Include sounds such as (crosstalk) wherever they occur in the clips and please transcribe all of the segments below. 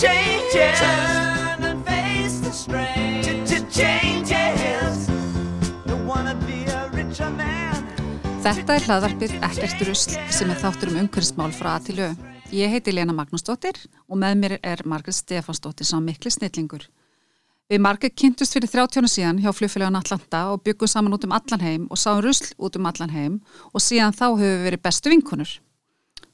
changes. Turn and face the strain. Changes. Don't wanna be a richer man. Þetta er hlaðvarpið Ekkert rusl sem er þáttur um umhverfsmál frá að til au. Ég heiti Lena Magnúsdóttir og með mér er Margret Stefansdóttir sá mikli snillingur. Við Margret kynntust fyrir 30 síðan hjá fljófélagan Atlanta og byggum saman út um allan heim og sáum rusl út um allan heim og síðan þá höfum við verið bestu vinkunur.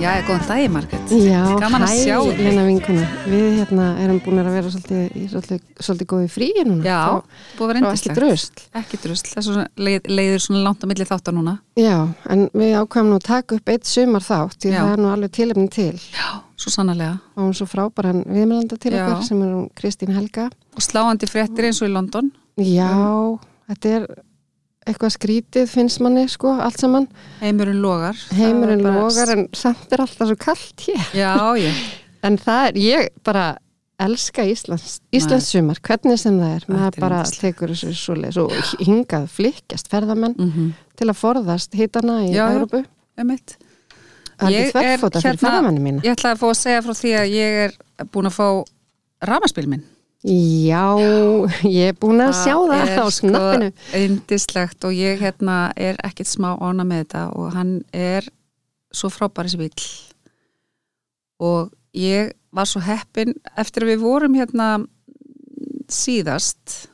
Já, góðan dagi Margret. Já, að hæ. Lena vinkuna. Við hérna erum búin að vera svolítið, svolítið, svolítið góði fríi núna. Já, búið að vera þá ekki endislegt. drusl. Ekki drusl, það er svona, leið, leiður svona langt á milli þáttar núna. Já, en við ákvæmum nú að taka upp eitt sumar þátt, því það er nú alveg tilefni til. Já, svo sannarlega. Og hún er svo frábæran viðmjölanda til Já. okkar sem er hún Kristín Helga. Og sláandi fréttir eins og í London. Já, þetta er eitthvað skrítið finnst manni, sko, allt saman. Heimurinn logar. Heimurinn logar en samt er alltaf svo kallt hér. Já, ég. (laughs) En það er, ég bara elska Íslands, Íslands sumar, hvernig sem það er, Þetta maður bara tekur þessu svoleiðis og hingað flykkjast ferðamenn Mm til að forðast hitana í. Európu. Ég er mína. Ég ætlaði að fá að segja frá því að ég er búin að fá ramaspil minn. Já, ég er búin að sjá það á snappinu. sko indislegt og ég hérna er ekkit smá ána með þetta og hann er svo frábæri vill og ég var svo heppin eftir að við vorum hérna síðast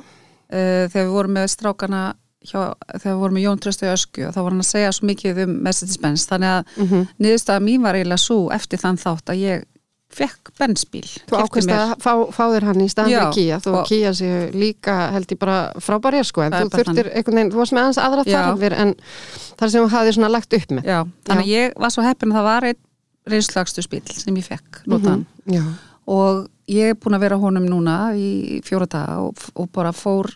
uh, þegar við vorum með strákana hjá, þegar við vorum með Jón Tröstu í Ösku og þá var hann að segja svo mikið um Mercedes-Benz þannig að mm Mhm. niðurstaða mín var eiginlega svo eftir þann þátt að ég fekk bensbíl þú ákvæmst að fá, fá þér hann í staðan Já, fyrir Kia, þú og- Kia séu líka held ég bara frábæri sko, en þú þurftir einhvern veginn, þú varst með aðeins aðra Já. þarfir en þar sem þú hafði svona lagt upp með. Já, þannig að ég var svo heppin að það var einn reynslagstu spíl sem ég fekk notaðan. Já, og ég er búin að vera honum núna í fjóra daga og, og bara fór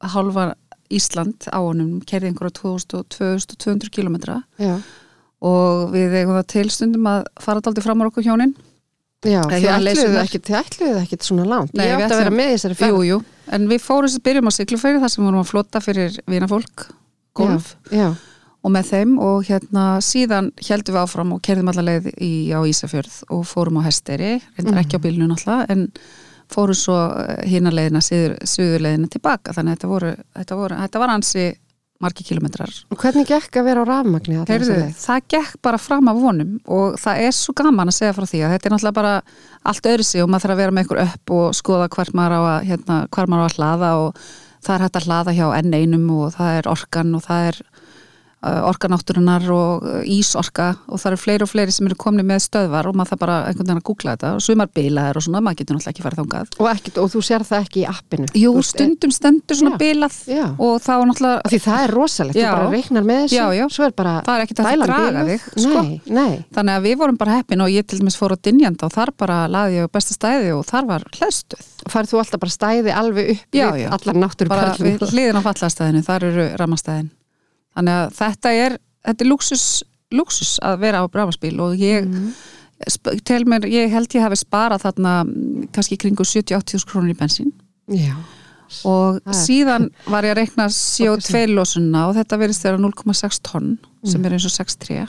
halva Ísland á honum, kerði einhverja 2200 kilometra já, og við eigum það til stundum að fara daldi fram á okkur hjónin já, þið ætluðu ekkit, þið ætluðu ekkit svona langt. Nei, ég átti að vera með þessari ferð. Jú, jú, en við fórum að byrjum á Siglufeyri þar sem vorum að flotta fyrir vinafólk golf Já, já. og með þeim og hérna síðan heldum við áfram og kerðum alla leið í, á Ísafjörð og fórum á Hesteri, reyndar ekki á bílnu náttúrulega en fórum svo hína leiðina, suður leiðina tilbaka þannig að þetta, voru, þetta, voru, þetta var ansi margi kilometrar. Hvernig gekk að vera á rafmagni Heyrðu, það gekk bara fram af vonum og það er svo gaman að segja frá því að þetta er náttúrulega bara allt öðru sig og maður þarf að vera með ykkur upp og skoða hvar maður á að, hérna, maður á að hlaða og það er hægt að hlaða hjá enn einum og það er orkan og það er orkanátturinnar og uh, ísorka og það eru fleiri og fleiri sem eru komni með stöðvar og maður þarf bara einhvern veginn að googla þetta og sumar bilaðir og svona, maður getur náttúrulega ekki farið þangað. Og, ekkit, og þú sér það ekki í appinu? Jú, stundum stendur svona Já. bilað Já. og þá náttúrulega Því það er rosalegt, Já. þú bara reiknar með þessu, Já, já. svo er bara Það er ekkert hægt að draga þig, sko. Nei, nei, Þannig að við vorum bara heppin og ég til dæmis fór á Dinjanda og þar bara laði ég besta stæði og þar var hlæðstuð. farið þú alltaf bara stæði alveg upp Já, já. allar Bara náttúruperlum. við hliðin á fallastæðinu, þar eru ramastæðin. Þannig að þetta er, þetta er luxus, luxus að vera á ramaspíl og ég, sp- tel mér, ég held ég hafi sparað þarna mm, kannski kringu 70-80 krónur í bensín Já, og Það er- síðan var ég að reikna CO2 losunna og þetta verðist þeirra 0,6 tonn sem er eins og 6,3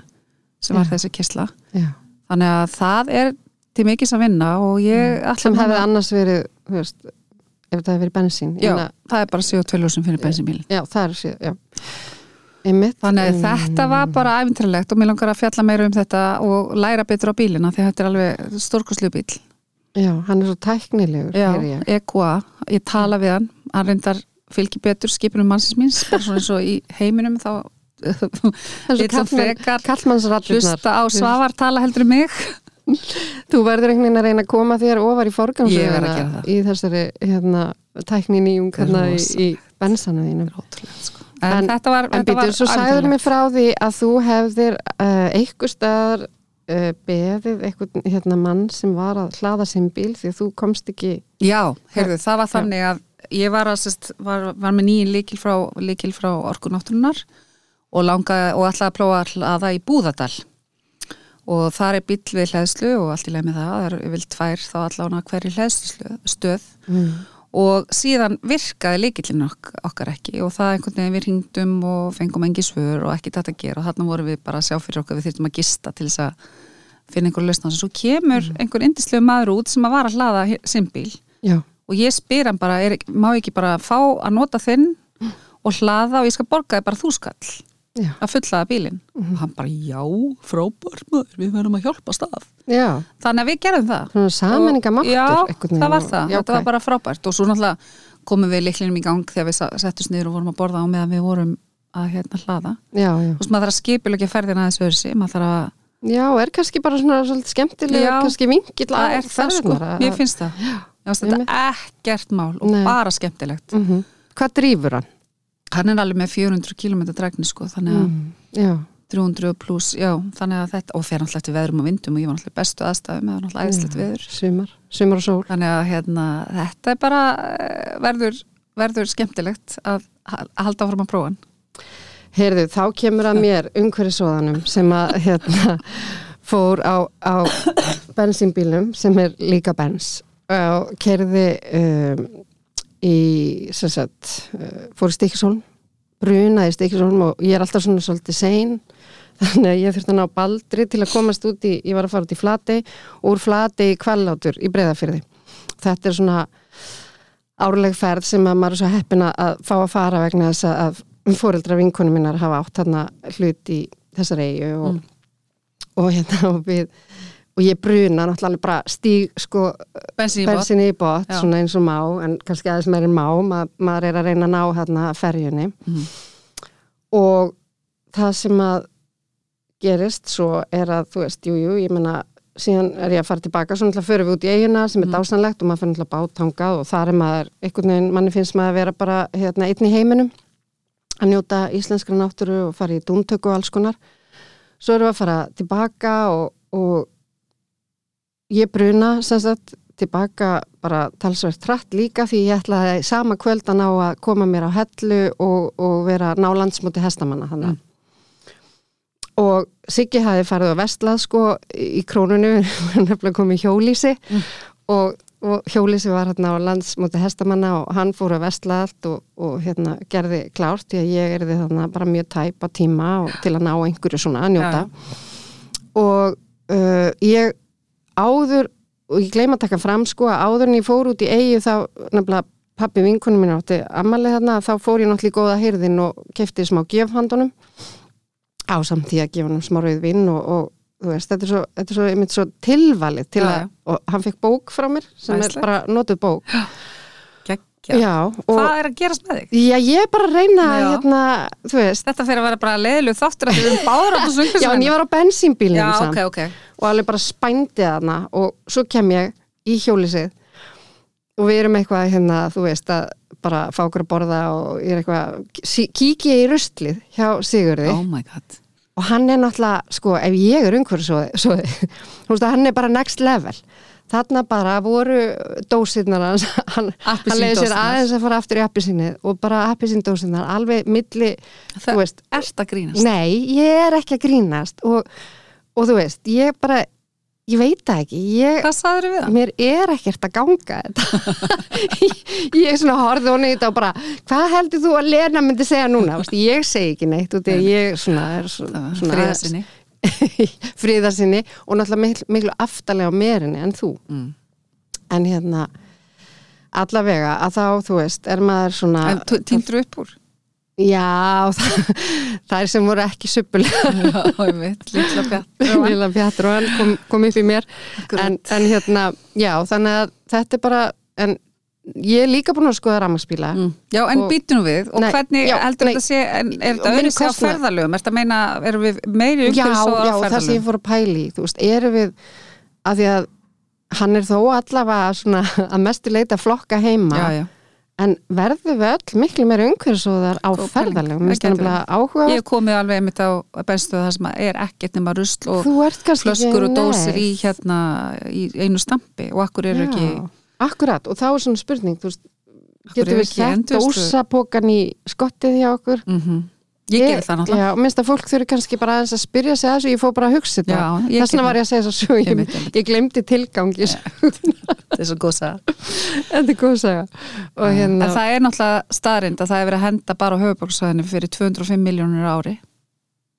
sem var Mm. Já. þessi já. Þannig að það er til mikils að vinna og ég ætla Sem hefði annars verið, veist, ef þetta hefði verið bensín. Já, það er bara CO2 lósum fyrir bensinbíl. já, það er já. Einmitt. Þannig að Mm. þetta var bara æfintralegt og mér langar að fjalla meira um þetta og læra betur á bílina því þetta er alveg stórkoslu bíl. Já, hann er svo tæknilegur, Já, ég. EQA, ég tala við hann, hann reyndar fylgi betur skipunum mannsins míns bara svona eins og í heiminum þá hann kallmann- frekar hlusta á svavartala heldur en mig Þú verður einhvern veginn að reyna að koma þér ofar í það. í þessari hérna, tækni nýjum hérna, í, bensana þínum. Ótrúlegt sko En, En- þetta var, En býtur, svo sagður mér frá því að þú hefðir uh, einhver staðar uh, beðið einhvern hérna, mann sem var að hlaða sinn bíl því að þú komst ekki Já, heyrðu, það var þannig að ég var, að, sest, var, var með nýjum líkil frá, frá orkunátturinnar og langaði og ætlaði að prófa að hlaða í Búðardal. Og þar er bíl við hlæðslu og allt í leið með það, það er vilt tvær þá allána hverju hlæðslu stöð mm. og síðan virkaði líkillin ok okkar ekki og það einhvern veginn við hringdum og fengum engi svör og ekki þetta að gera. Og þarna vorum við bara að sjá fyrir okkur við þyrftum að gista til þess að finna einhver lausn á þessu. Svo kemur einhver indislegu maður út sem að var að hlaða sinn bíl. Já, og ég spyr hann bara, er, má ég ekki bara fá að nota þinn og hlaða og ég skal borga þig bara þú skall já, að fullaða bílinn og hann bara, já, frábær við verðum að hjálpa stað já. þannig að við gerum það Svona sammenningamáttur. Já, það var það, Já, þetta var ok. bara frábært og svo náttúrulega komum við liklinum í gang þegar við settumst niður og vorum að borða á meðan við vorum að hérna hlaða Já, já. og svo maður þarf að skipilegja ferðina aðeins öðru maður þarf að, Já, er kannski bara svona svolítið skemmtileg, Já, kannski vingill það er það sko, mér finnst það Já, þetta einmitt. er ekkert mál og Nei. bara skemmtilegt mm Hvað drýfur hann? Hann er alveg með 400 km drækni sko, þannig að Mm. Já, 300 pluss, já, þannig að þetta og fer náttúrulega eftir veðrum og vindum og ég var í bestu aðstæðum eða náttúrulega æðislegt veður sumar, sumar og sól. þannig að hérna, þetta er bara eh, verður, verður skemmtilegt að, að halda áfram að prófa hann Heyrðu, þá kemur að mér umhverfisóðanum sem að hérna, fór á, á bensínbílum sem er líka bens og kerði um, í sagt, uh, fór í Stikisholm brunaði í Stikisholm og ég er alltaf svona svolítið sein (laughs) þannig að ég þurfti að ná baldri til að komast út í, ég var að fara út í flati og úr flati í kvallátur í breyðafyrði þetta er svona árleg ferð sem að maður er svo heppin að- fá að fara vegna þess að fóreldra vinkonum minnar hafa átt þarna hlut í þessar eigu og, og hérna og við og ég bruna náttúrulega bara stíg sko bensin í Já. svona eins og má en kannski aðeins meir en má Ma, maður er að reyna að ná hérna ferjunni Mhm. og það sem að gerist svo er að þú veist, jú, jú, ég menna síðan er ég að fara tilbaka, svo náttúrulega förum við út í eiguna sem er Mhm. dásanlegt og maður fyrir náttúrulega bátangað og þar er maður, einhvern veginn, manni finnst maður að vera bara hérna einn í heiminum að njóta íslenskra náttúru og fara í dúntöku og alls konar svo erum við að fara tilbaka og, og ég bruna sem sagt tilbaka bara talsvert hratt líka því ég ætlaði sama kvöldan á að koma mér á hellu og, og vera ná landsmóti hestamanna þannig að og Siggi hafi farið á vestlað sko í krónunu (laughs) hann nefnilega komið hjólísi Mm. og, og hjólísi var hérna á landsmóti hestamanna og hann fór á vestlað allt og, og hérna gerði klárt því að ég erði þarna bara mjög tæp á tíma og til að ná einhverju svona að njóta. Og uh, ég áður og ég gleyma að taka fram sko að áður en ég fór út í eigi þá nefnilega pappi vinkunum mín átti ammalið þarna þá fór ég náttúrulega í góða hyrðin og kefti smá gefhandunum á samt því að gefa hann smá rauðvinn og, og þú veist, þetta er svo, þetta er svo, svo tilvalið til að, og hann fekk bók frá mér sem Æðislegt. er bara notuð bók Og Hvað er að gerast með þig? já, ég er bara að reyna hérna, Þetta fyrir að vera bara leiðileg þáttur að við erum báður á þessu já, en ég var á bensínbílnum Já, samt. ok, ok. Og alveg bara spændi þarna og svo kem ég í hjólisið og við erum eitthvað hérna, þú veist, að bara fá okkur að borða og ég er eitthvað, ég í rustlið hjá Sigurði. Oh my god og hann er náttúrulega, sko, ef ég er umhverju svo, (laughs) svo veist hann er bara next level. Þarna bara voru dósirnar hans hann, hann leiði sér aðeins að fara aftur í appisínið og bara appisíndósirnar alveg milli, þú Það veist. ert að grínast? Nei, ég er ekki að grínast og, og þú veist, ég bara ég veit það ekki, ég Hvað sagður við hann? mér er ekkert að ganga þetta (laughs) ég er svona horfði honi í þetta og bara, hvað heldur þú að Lena myndi segja núna, Vist, ég segi ekki neitt og þegar ég svona er svona, svona Friðarsinni (laughs) friðarsinni og náttúrulega miklu, miklu aftalega á merinni en þú mm. en hérna allavega að þá, þú veist, er maður svona En týndur upp úr? Já, það, það er sem voru ekki suppulega Já, Lilla Pjattur og hann kom, kom upp í mér en, en hérna, já, þannig að þetta er bara, en ég er líka búin að skoða rafmagsbíla Mm. Já, en nú við og Nei, hvernig já, heldur nei. þetta sé, en er þetta öðru sig á ferðalögum? Er þetta að meina, erum við meiri já, umhverfis og já, á það sem ég ferðalögum? fór að pæli þú veist, erum við að því að hann er þó allavega svona (laughs) að mestu leita flokka heima Já, já. En verðum við öll miklu meira umhverfisóðar á ferðalögum? Mér finnst það áhuga Ég hef komið alveg einmitt á benstuðu það sem er ekkert nema rusl og flöskur og dósir í hérna í einu stampi og akkur eru ekki akkurat, og þá er svona spurning þú veist, getur við sett dósapokan í skottið hjá okkur? Mm Ég gerir það náttúrulega. Já, minnst að fólk þurfi kannski bara aðeins að spyrja sig að þessu, ég fór bara að hugsa þetta. Já, ég þess vegna var ég að segja svo svo ég, Einmitt, einmitt. ég glemdi tilgangi (laughs) Þetta er svo góð saga. Þetta er góð að og hérna, En það er náttúrulega staðrind að það er verið að henda bara á höfuborgsvæðinu fyrir 205 miljónur ári.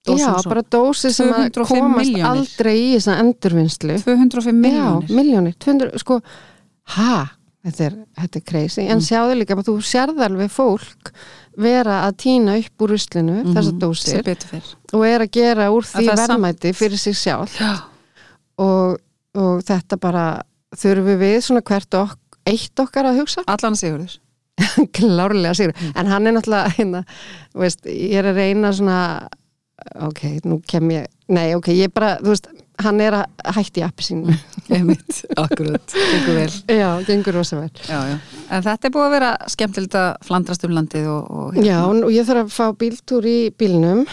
Já, Dósum svo. bara dósi sem að 205 komast milljónir. aldrei í þessa endurvinnslu. 205 miljónur Já, miljónir, 200, sko ha, þetta er, þetta er crazy. En sjáðu líka, bara þú sérð alveg fólk vera að týna upp úr ruslinu þessar sem dósir betur fyrr og er að gera úr því er verðmæti fyrir sig sjálf Já, og, og þetta bara þurfum við svona hvert ok, eitt okkar að hugsa. Allan sigurður. (laughs) Klárlega sigur, en hann er náttúrulega hérna, veist, ég er að reyna svona ok, nú kem ég nei, ok, ég bara, þú veist hann er að hætti appi sínu. (laughs) Einmitt, akkurat, gengur vel. Já, gengur rosa vel. Já, já. En þetta er búið að vera skemmtilegt að flandrast um landið og, og Já, og ég þarf að fá bíltúr í bílnum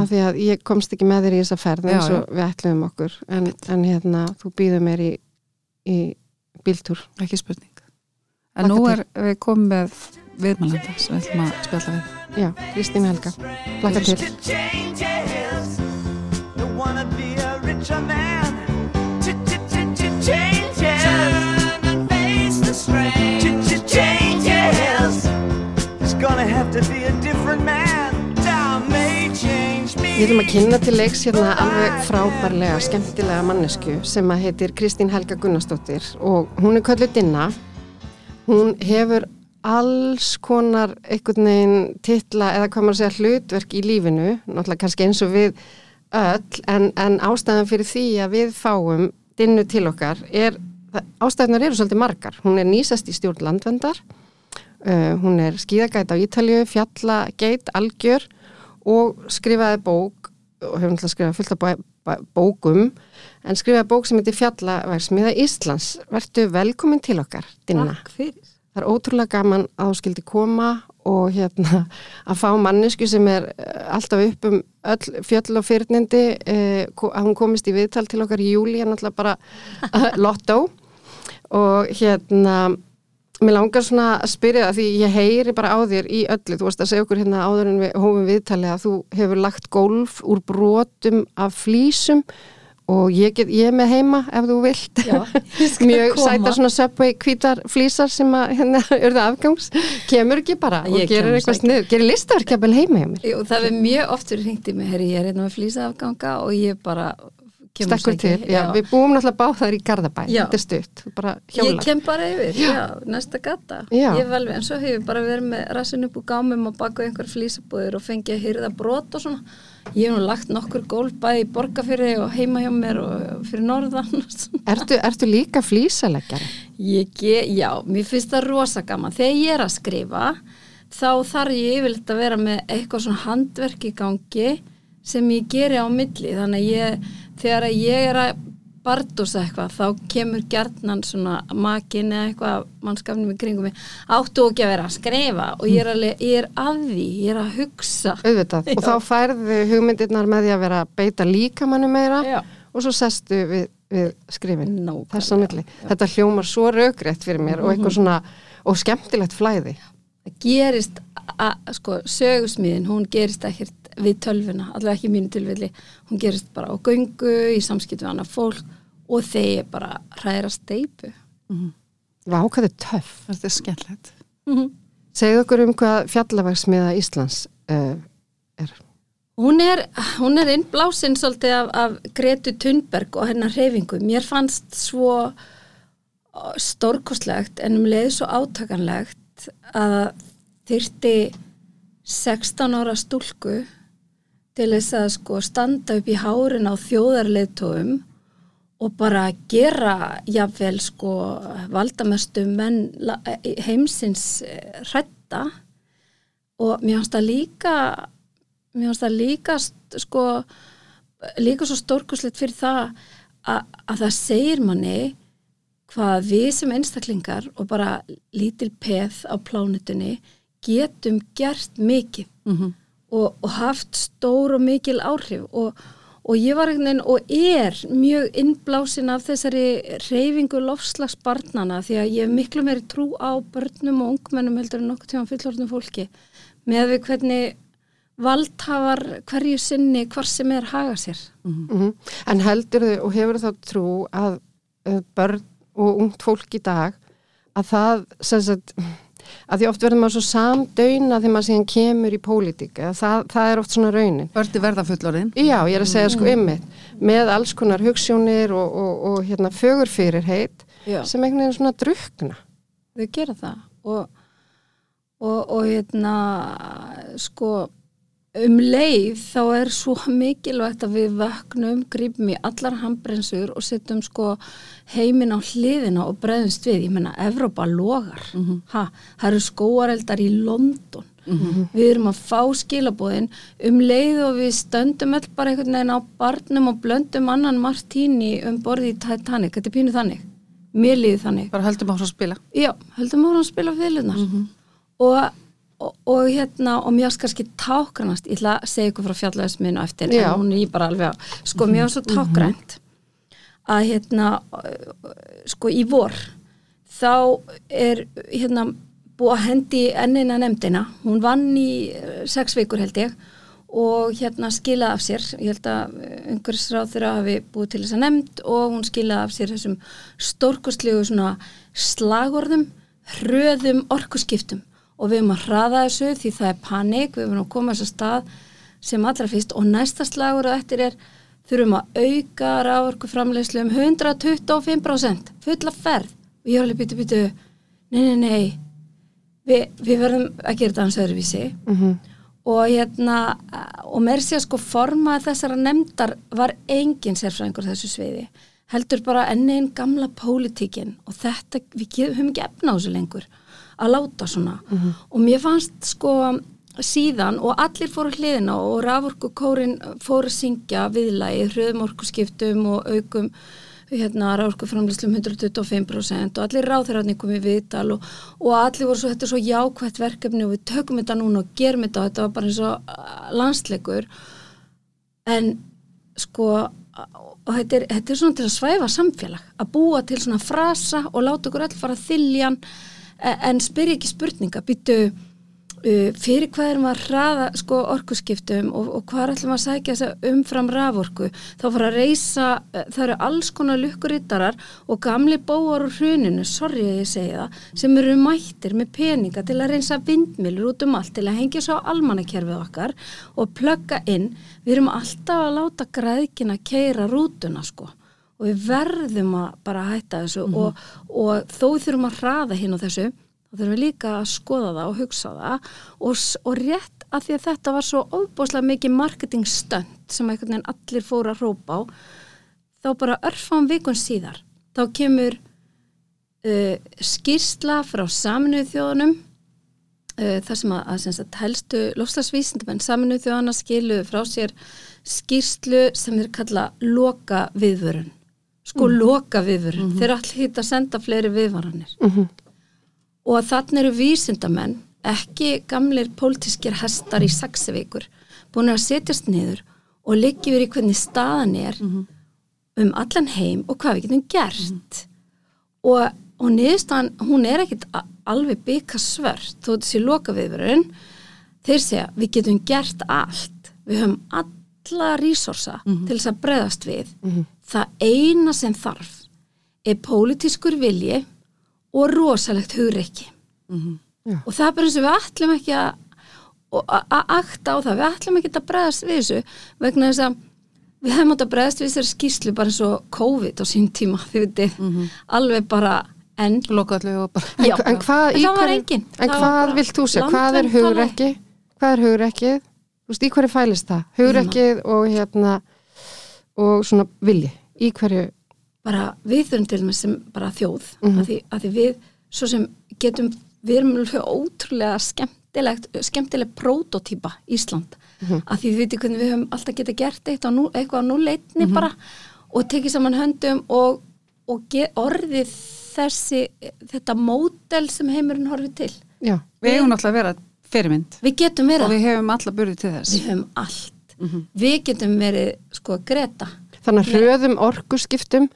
af því að ég komst ekki með þér í þessa ferð eins og við ætlum okkur. En, en hérna, þú býður mér í, í bíltúr. Ekki spurning. En Hlakka nú til. er við komið með viðmælanda sem við ætlum að spjalla við. Já, Kristín Helga, plaka til. Change gonna have to be a different man. Við erum að kynna til leiks hérna alveg frábærlega, skemmtilega mannesku sem að heitir Kristín Helga Gunnarsdóttir og hún er kölluð Dinna. Hún hefur alls konar einhvern veginn titla eða hvað maður að segja hlutverk í lífinu, náttúrulega kannski eins og við öll, en, en ástæðan fyrir því að við fáum Dinnu til okkar er, ástæðunar eru svolítið margar. Hún er nýsast í stjórn landvendar, uh, hún er skíðagæt á Ítalju, fjallageit, algjör og skrifaði bók og hefur náttúrulega skrifað fullt af bókum en skrifaði bók sem heitir Fjallaversmiða Íslands. Vertu velkomin til okkar, Dinna. Fyrir. Það er ótrúlega gaman að þú skildi koma og hérna (laughs) að fá mannesku sem er eh, alltaf upp um öll fjöll og fyrnindi eh, að hún komist í viðtal til okkar í júli en alltaf bara (laughs) lottó. Og hérna mér langar svona að spyrja það því ég heyri bara á þér í öllu, þú varst að segja okkur hérna áður en við hófum viðtalið að þú hefur lagt golf úr brotum af flísum og ég, get, ég er með heima ef þú vilt. Já, (laughs) mjög sætar svona subway hvítar flísar sem að hérna (laughs) urða afgangs. Kemur ekki bara og Ég gerir kem eitthvað sækja. snið gerir listaverkjafel heima hjá mér? Jú, það er mjög oft verið hringt í mig, herri, ég er hérna með flýsaafganga og ég bara stekkur til, sæki. já, við búum náttúrulega báðar í Garðabæ, Já. þetta er stutt Ég kem bara yfir, já, næsta gata Já. Ég vel við, en svo hefur bara verið með rassin upp úr gámum og baka einhver flýsabúðir og fengi að hýrða brot og svona Ég hef nú lagt nokkur gólf bæði í borgarfyrir og heima hjá mér og fyrir norðan ertu, ertu líka ge, já, mér finnst það rosa gaman. Þegar ég er að skrifa, þá þarf ég yfirleitt að vera með eitthvað svona handverk í gangi sem ég geri á milli. Þannig að ég, þegar að ég er að bardúsa eitthvað, þá kemur gjarnan svona makin eða eitthvað mannskafnum í kringum mig. Áttu ekki að vera að skrifa og ég er, alveg, ég er að því, ég er að hugsa. auðvitað, (laughs) og Já. þá færðu hugmyndirnar með því að vera að beita líkamannu meira Já. og svo sestu við, við skrifin þess að milli, þetta hljómar svo raugrætt fyrir mér og eitthvað svona, og skemmtilegt flæði það gerist að, sko, sögusmiðin, hún gerist ekkert við tölvuna, allavega ekki mínu tilfelli. Hún gerist bara á göngu í samskipt við annað fólk og þeir bara hræra steipu Vá, hvað er töff. Þetta er skemmtilegt. Segðu okkur um hvað fjallaverksmiða Íslands uh, er. Hún er, hún er innblásinn svolítið af, af Gretu Thunberg og hennar hreyfingu, mér fannst svo ó, stórkostlegt en um leið svo átakanlegt að þyrti 16 ára stúlku til þess að sko standa upp í hárin á þjóðarleitóum og bara gera jafnvel sko valdamestu menn la- heimsins eh, hrædda og mér finnst það líka mér finnst það líka sko líka svo stórkuslegt fyrir það að, að það segir manni hvað við sem einstaklingar og bara lítil peð á plánutunni getum gert mikið Mhm. Og, og haft stór og mikil áhrif og, og ég var einhvern veginn og er mjög innblásin af þessari reyfingu lofslagsbarnana því að ég hef miklu meiri trú á börnum og ungmennum heldur en nokkuð tíma fullorðnum fólki með við hvernig valdhafar hverju sinni hvar sem er haga sér. Mhm. En heldur þau og hefur þá trú að uh, börn og ungt fólk í dag að það, sem sagt, að því oft verður maður svo samdöyna þegar maður síðan kemur í pólitík, það, það er oft svona raunin. Bördi verða fullorðin. Já, ég er að segja sko ymmið, með alls konar hugssjónir og, og, og hérna fögurfyrirheit Já. sem einhvern veginn svona drukna. Þau gera það og, og, og hérna sko um leið þá er svo mikilvægt að við vöknum, grípum í allar handbrensur og setjum sko heiminn á hliðina og breðumst við. Ég menna, Evrópa logar. ha, það eru skóareldar í London. Við erum að fá skilabóðin um leið og við stöndum öll bara einhvern veginn á barnum og blöndum annan Martíni um borði í Titanic. Þetta er pínu þannig. Mér líði þannig. Bara höldum á svo að spila. Já, höldum ára að spila fyrirlunar og, og, og hérna og mér ást kannski tákranast ég ætla að segja ykkur frá fjallaðisminu eftir Já. en hún er ég bara alveg að sko mér ást svo tákrænt að hérna sko í vor þá er hérna búið að hendi ennina nefndina. Hún vann í uh, sex vikur held ég og hérna skilaði af sér. Ég held að umhverfisráð þeirra hafi búið til þess að nefnd og hún skilaði af sér þessum stórkustlegu slagorðum hröðum orkuskiptum og við erum að hraða þessu því það er panik, við erum að koma þess að stað sem allra fyrst. Og næsta slagur og eftir er þurfum að auka rávorku framleiðslu um 125% fulla ferð. Og ég er alveg byttu byttu nei, nei, nei. Vi, við verðum að gera þetta hans öðruvísi. Mm og hérna og mér sé að sko forma þessara nefndar var engin sérfræðingur þessu sviði. Heldur bara enn einn gamla pólitíkin. Og þetta, við höfum ekki efna á þessu lengur að láta svona. Og mér fannst sko síðan og allir fóru hliðina og raforku kórin fóru að syngja viðlægi, hröðum orkuskiptum og aukum hérna raforku framlýslum 125% og allir ráþeirarnir komið viðtal og, og allir voru svo, þetta er svo jákvætt verkefni og við tökum þetta núna og gerum þetta og þetta var bara eins og uh, landsleikur. En sko og þetta er, þetta er svona til að svæfa samfélag að búa til svona frasa og láta okkur öll fara þyljan en spyrja ekki spurninga býtu uh, fyrir hvað erum að hraða sko, orkuskiptum og, og hvað ætlum að sækja þess umfram raforku? Þá fara að reysa, uh, það eru alls konar lukkurittarar og gamli bóar úr hruninu, sorry að ég segi það sem eru mættir með peninga til að reynsa vindmilur út um allt til að hengja svo á almannakerfið okkar og plugga inn, við erum alltaf að láta græðkina keira rútuna sko og við verðum að bara hætta þessu og, og þó þurfum að hraða hinn á þessu þá þurfum við líka að skoða það og hugsa það. Og, og rétt að því að þetta var svo ofbúslega mikið marketingstönd sem einhvern veginn allir fóru að rópa á þá bara örfam vikun síðar þá kemur uh, skýrsla frá saminuðu þjóðunum uh, þar sem að, að sagt, helstu lofslagsvísindamenn saminuðu þjóðana skilu frá sér skýrslu sem þeir kalla loka viðvörun sko loka viðvörun, þeir eru allir hitt að senda fleiri viðvaranir. Og þannig eru vísindamenn ekki gamlir pólitískir hestar í saxivíkur búin að setjast niður og liggja yfir í hvernig staðan er um allan heim og hvað við getum gert. Og, og niðurstaðan hún er ekkit alveg byggja svört þó þessi loka viðverun þeir segja við getum gert allt. Við höfum alla resursa til þess að breðast við það eina sem þarf er pólitískur vilji og rosalegt hugreiki Já. og það er bara eins og við ætlum ekki að og a- að akta á það, við ætlum ekki að bregðast við þessu vegna þess að við hefum átt að bregðast við þessari skýslu bara eins og COVID á sín tíma, þið veitir alveg bara. En, Já. en hvað, En. En hvað vilt þú segja? Hvað er hugrekki? Hvað er hugrekki? Þú veist, í hverju fælist það? Hugrekkið og hérna og svona vilji. Í hverju? Bara við þurfum til dæmis sem bara þjóð mm að, því, að því við svo sem getum við erum ótrúlega skemmtilegt skemmtileg prototýpa Ísland. Að því við veitum hvernig við höfum alltaf geta gert eitt á nú, eitthvað á núleitni bara og tekið saman höndum og, og orðið þessi þetta módel sem heimurinn horfið til. Já, Við eigum náttúrulega að vera fyrirmynd við getum verið og við hefum alla burði til þess. við höfum allt við getum verið sko Greta þannig að hröðum orkuskiptum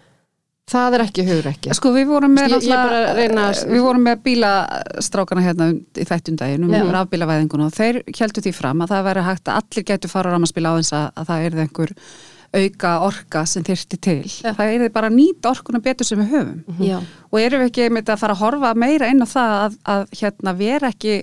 það er ekki hugur ekki Sko við vorum með, Ég- ég bara reyna að- við vorum með bílastrákana hérna í þættundaginn um Já. rafbílavæðinguna og þeir heldur því fram að það væri hægt að allir getur fara á ramaspíla á þess að, að það er einhver auka orka sem þyrfti til. Já. Það er bara að nýta orkuna betur sem við höfum. já, Og erum við ekki einmitt að fara að horfa meira inn á það að, að hérna vera ekki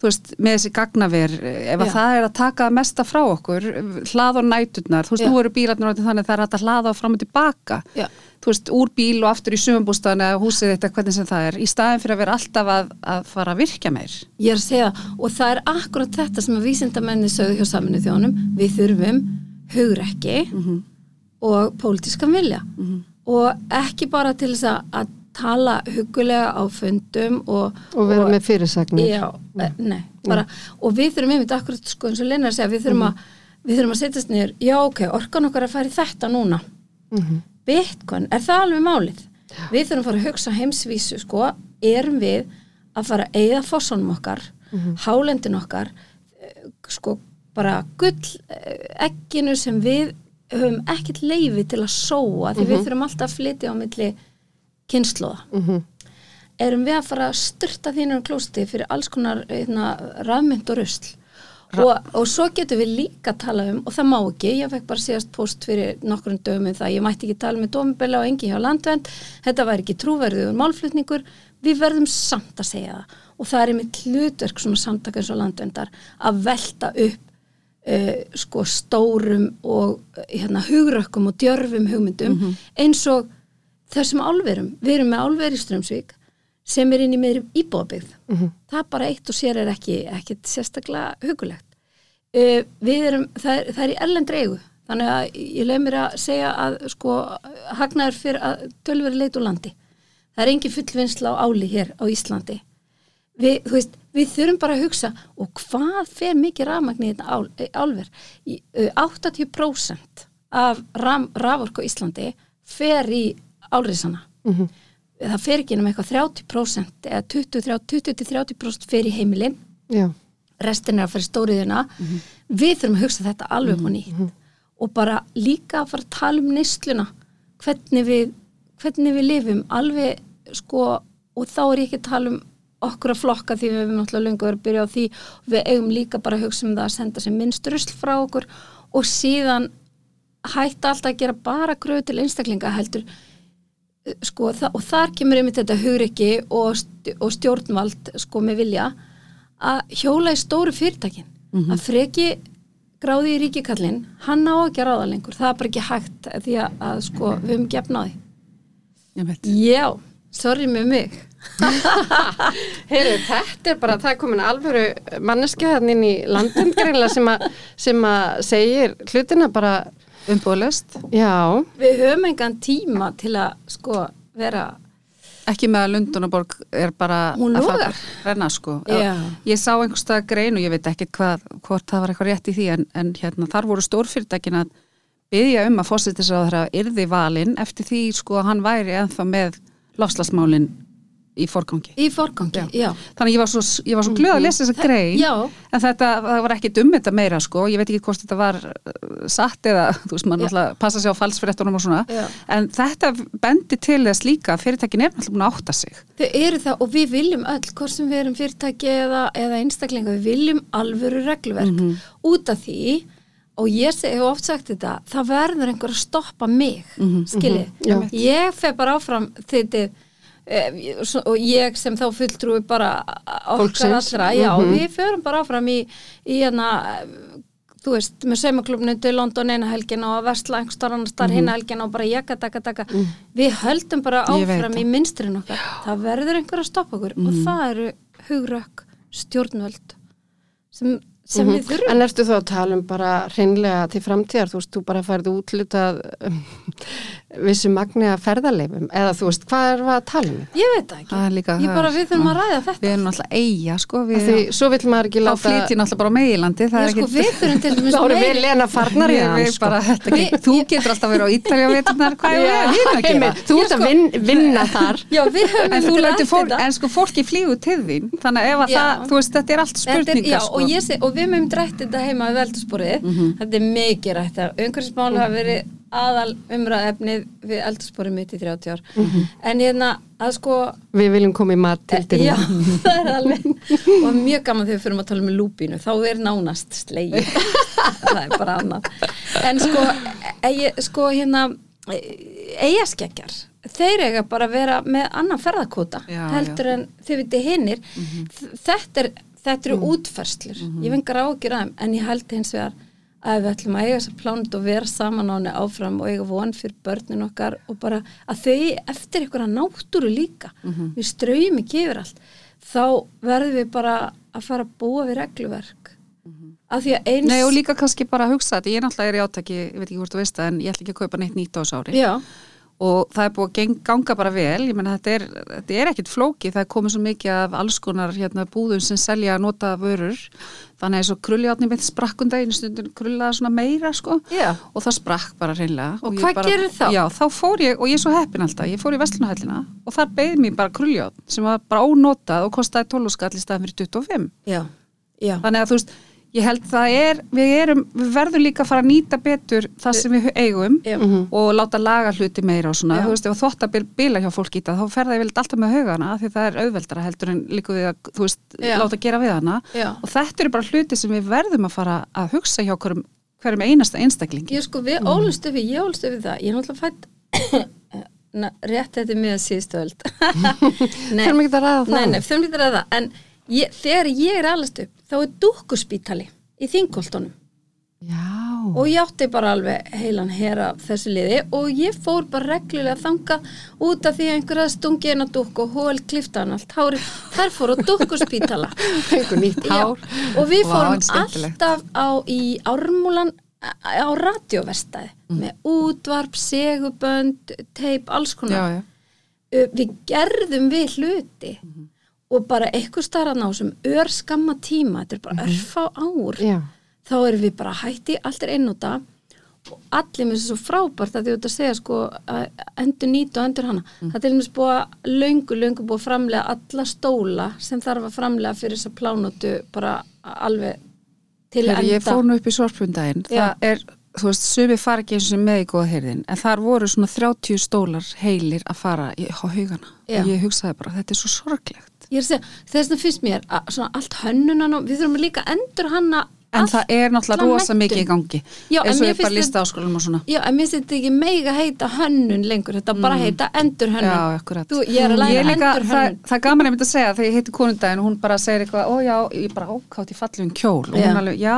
þú veist, með þessi gagnaver ef að það er að taka mesta frá okkur hlað og næturnar, þú veist, Já. nú eru bílarnir þannig að það er að hlaða fram og tilbaka. Já, þú veist, úr bíl og aftur í sumabústaðan eða húsið þetta, hvernig sem það er, í staðin fyrir að vera alltaf að, að fara að virkja meir. ég er að segja og það er akkurat þetta sem að vísindamenni sögðu hjá saminu þjónum, við þurfum hugrekki og pólitískan vilja. Og ekki bara til þess að tala hugulega á fundum og, og vera með fyrirsagnir. Já, e, nei, bara, og við þurfum einmitt akkurat sko eins og að segja, við þurfum að við þurfum að setjast niður, já ok, orkan okkar að fara í þetta núna. Mhm. Bitcoin, er það alveg málið? Við þurfum að fara að hugsa heimsvísu sko, erum við að fara að eigða fossunum okkar, hálendin okkar eh, sko bara gull eh, egginu sem við höfum ekkert leifi til að sóa því við þurfum alltaf að flytja á milli kynnslóða Mhm. erum við að fara að styrta þínum klósti fyrir alls konar hérna, rafmynd og rusl? Og, og svo getum við líka að tala um og það má ekki, ég fekk bara síðast post fyrir nokkrum dögum um það, ég mætti ekki tala með dómubela og engi hjá landvend, þetta væri ekki trúverðuður málflutningur, við verðum samt að segja það. Og það er einmitt hlutverk svona samtaka eins og landvendar að velta upp uh, sko stórum og uh, hérna hugrökkum og djörfum hugmyndum eins og þessum álverum, við erum með álver í Strömsvík sem er inn í meiri íbúðabyggð. Það bara eitt og sér er ekki ekkit sérstaklega hugulegt uh, við erum, það er, það er í erlendri eigu. Þannig að ég leið mér að segja að sko hagnaður fyrir að tölveri leit úr landi. Það er engin fullvinnsla á áli hér á Íslandi. Við, þú veist, við þurfum bara að hugsa og hvað fer mikið rafmagn í þetta ál, eh, álver? Í, uh, 80% af ram, raforku á Íslandi fer í álriðsana það fer ekki um eitthvað 30% eða 20-30% fer í heimilin já, restin er að fara í stóriðina við þurfum að hugsa þetta alveg á nýtt. Og bara líka að fara að tala um neysluna. Hvernig við, hvernig við lifum alveg sko og þá er ég ekki að tala um okkur að flokka því við hefum náttúrulega lengur verið að byrja á því. Við eigum líka bara að hugsa um það að senda sem minnst rusl frá okkur. Og síðan hætta alltaf að gera bara gröð til einstaklinga heldur sko, þa og þar kemur einmitt þetta hugriki og, og stjórnvald sko með vilja að hjóla í stóru fyrirtækin. Að freki gráði í ríkikallin hann á ekki að ráða lengur. Það er bara ekki hægt því að, að sko við höfum gefnaði já, sorry með mig. (laughs) Heyru, þetta er bara, það er komin alvöru manneskja hann inn í landum greinlega sem, að- sem að segir hlutina bara, Umbúðlöst, já, við höfum engan tíma til að sko vera ekki með að Lundunaborg er bara Hún að fara renna sko. Já. Ég sá einhverstað grein og ég veit ekki hvað, hvort það var eitthvað rétt í því en, en hérna, þar voru stórfyrirtækin að byggja um að fósittisráður að yrði valinn eftir því sko að hann væri ennþá með lofslagsmálin í forgangi. í forgangi, já, Þannig að ég var svo, ég var svo glöð að lesa þessa grein já. en þetta það var ekki um þetta meira sko, ég veit ekki hvort þetta var uh, satt eða, (laughs) þú veist, maður Já. náttúrulega passa sig á falsfréttunum og svona, Já. en þetta bendi til þess líka að fyrirtækin er náttúrulega búin að átta sig. Þau eru það og við viljum öll, hvort sem við erum fyrirtæki eða, eða einstaklinga, við viljum alvöru regluverk út af því og ég seg, hef oft sagt þetta, það verður einhver að stoppa mig, mm skiljið. Já. Ég fer bara áfram þetta og ég sem þá fulltrúi bara okkar allra, já, Mhm. við förum bara áfram í, í hérna, þú veist, með saumaklubnu til London eina helgin og að versla einhver starf annar starf hinn helgin og bara jaka, taka, taka. Við höldum bara áfram í minstrin okkar. Það verður einhver að stoppa okkur og það eru hugrökk stjórnvöld sem, sem við þurfum. en ertu þá að tala um bara hreinlega til framtíðar, þú veist, þú bara færði útlutað um, vissu magni að ferðarleifum eða þú veist, hvað er að tala um? Ég veit það ekki. Það líka Ég það bara, við þurfum að ræða þetta. Við erum náttúrulega eiga, sko. Við, Því svo vill maður ekki þá láta flytjum náttúrulega bara á meilandi. Það er sko, dæmis þá erum við lena farnar í hann sko. bara, þetta, Við- þú getur alltaf verið á Ítalja og veitunar hvað ég Já, er að gera. einmitt, þú ert að vin, vinna þar (laughs) Já, við höfum En, sko fólki flýgu til þín þannig að ef að það, þú veist, þetta er allt spurningar sko. og, ég sé, og við meðum drætt þetta heima við veldursporið þetta er mikið rætt aðal umræðefnið við eldursporið mitt í 30 ár. En hérna að sko við viljum koma í mat til til já, (laughs) það er alveg og mjög gaman þegar við fyrir að tala um lúpínu þá er nánast slegið. (laughs) Það er bara annað. En sko, eigi, sko hérna eigaskeggjar þeir eiga bara að vera með annan ferðarkóta Já, heldur en þið viti hinnir þetta, er, þetta eru útferslur ég vengar ágjur aðeim en ég held hins vegar að við ætlum að eiga þess að plánut og vera saman á henni áfram og eiga von fyrir börnin okkar og bara að þau eftir einhverja náttúru líka. Við ströyum ekki yfir allt. Þá verðum við bara að fara að búa við regluverk. Af því að eins Nei og líka kannski bara að hugsa þetta, ég náttúrulega er í átaki, ég veit ekki hvort þú veist það en ég ætla ekki að kaupa neitt nýtt á þessu ári. Já, og það er búið að ganga bara vel, ég menna þetta er, þetta er ekkit flóki, það er komið svo mikið af alls konar hérna, búðum sem selja að nota vörur, þannig að eins og krulljáttni mitt sprakkunda einu stundin krullaða svona meira sko. Já. og það sprakk bara hreinlega. Og ég hvað bara, gerir þá? Já, þá fór ég, og ég er svo heppin alltaf, ég fór í Vestlunahællina og þar beði mér bara krulljátt sem var bara ónotað og kostaði 12 skall í staðan fyrir 25 já, já. Þannig að þú veist, ég held það er við, erum, við verðum líka að fara að nýta betur það sem við eigum Já. og láta laga hluti meira og svona Já. þú veist, ef þótt að bila hjá fólk í það þá ferða ég vel alltaf með haugana því það er auðveldara heldur en líka við að, þú veist, Já. láta gera við hana Já. og þetta eru bara hluti sem við verðum að fara að hugsa hjá hverjum, hverjum einasta einstaklingi Ég sko, við ólust við, ég ólust við það, ég er náttúrulega fætt (coughs) Na, rétt þetta með síðstöld (laughs) Þurfum ekki að ræða það. Nei, nei, þurfum ekki að ræða það En ég, þegar ég er alast upp þá er dúkkuspítali í þingoltunum já, og ég átti bara alveg heilan hera þessu liði og ég fór bara reglulega þanga út af því að einhver að stungi eina dúkku og hól kliftaðan allt hári þær fór á dúkkuspítala (laughs) fengur nýtt Já, hár og við Vá, fórum skemmtilegt. alltaf á, í ármúlan á radioverstaði Mm. með útvarp, segubönd teip, alls konar já, já. Við gerðum við hluti Mhm. Og bara eitthvað starra ná sem ör skamma tíma, þetta er bara örfá ár já, þá erum við bara hætti allt er einnúta og allir með þessu frábært að því út að segja sko að endur nýta og endur hana Mm. það er búið að löngu, löngu búið að framlega alla stóla sem þarf að framlega fyrir þess að plánótu bara alveg til Þegar enda. ég fór nú upp í sorpundaginn það er, þú veist, sumi fara ekki eins og með í góða heyrðin, en þar voru svona 30 stólar heilir að fara í, á haugana. Og ég hugsaði bara, þetta er svo sorglegt ég er að segja, þess vegna finnst mér að allt hönnunan og við þurfum líka að endur hanna En allt það er náttúrulega rosa mikið í gangi Já, eins og ég bara lista áskólum og svona Já, en mér finnst þetta ekki meiga heita hönnun lengur, þetta bara heita endur hönnun. Mm. Já, Þú, ég er að Ég læra er endur það, hönnun. það er gaman einmitt að segja þegar ég heiti konundaginn og hún bara segir eitthvað, ó já, ég bara ákátt í fallum kjól og Já. hún alveg, já,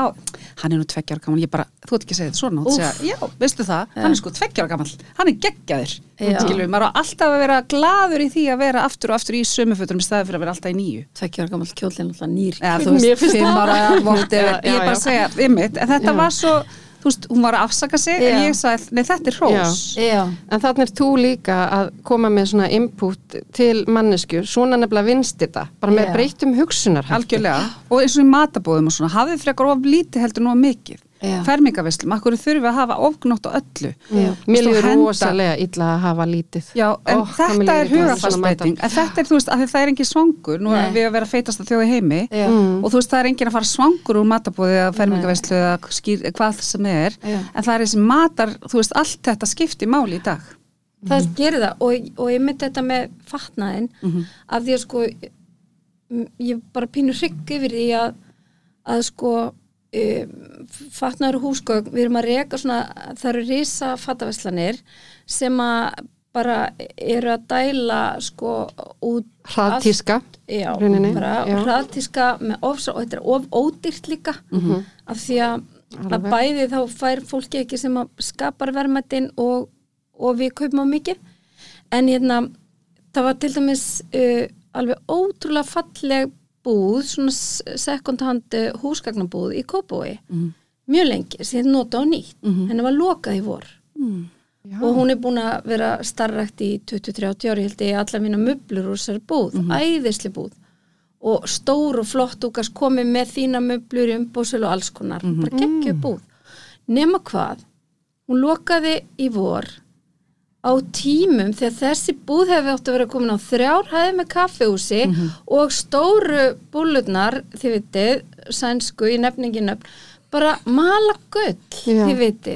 hann er nú tveggjar gaman, ég bara, þú ert ekki að segja þetta svona, að segja, já, veistu það, hann er sko tveggjar gaman, hann er geggjaður, Já. skilur við, maður á alltaf að vera gladur í því að vera aftur og aftur í sömufötunum í staði fyrir að vera alltaf í nýju. Tveggja ára gammal kjólinn alltaf nýr. (laughs) Ég bara að segja, ymmit, en þetta Já. var svo, þú veist, hún var að afsaka sig, en Já. ég sagði, nei, þetta er hrós. Já, En þannig er þú líka að koma með svona input til mannesku, svona nefnilega vinst þetta, bara með Já. breytum hugsunar. Algjörlega, og eins og í matabóðum og svona, hafið frekar of lítið heldur nú of mikið. Fermingavislum, akkur þurfum við að hafa ofgnótt á öllu? Mér og henda- rosalega illa að hafa lítið. Já, en mér þetta er hugafarsbreyting en þetta er, þú veist, það er engin svangur. Nú Nei. er við að vera feitast að þjóða heimi. Já. Mm. og þú veist, það er engin að fara svangur úr matabóði eða fermingavislu eða hvað sem er. Já. en það er þessi matar, þú veist, allt þetta skipti máli í dag. Það gerir það. Og, og ég myndi þetta með fatnaðin af því að sko ég bara pínu hrygg yfir því að, að sko um, fatnaður og húsgögn. Við erum að reka svona, það eru risa fattaveslanir sem að bara eru að dæla sko út Hraðtíska. hraðtíska með ofsa og þetta er of ódýrt líka af því að, að bæði þá fær fólki ekki sem skapar verðmættin og, og við kaupum á mikið. En hérna það var til dæmis uh, alveg ótrúlega falleg búð svona second hand uh, húsgagnabúð í Kópói Mhm. mjög lengi sem þetta nota á nýtt. Henni var lokað í vor. Já. og hún er búin að vera starrakt í 20-30 ári, held ég, allar mína möblur úr þessari búð, mm æðisli búð. Og stór og flott úkast komið með þína möblur í umbóðsölu og alls konar, bara geggju búð. Nema hvað, hún lokaði í vor á tímum þegar þessi búð hefði átt að vera komin á þrjár hæði með kaffehúsi og stóru búlurnar, þið vitið, sænsku í nefningin nöfn, bara mala gull, Já. þið vitið.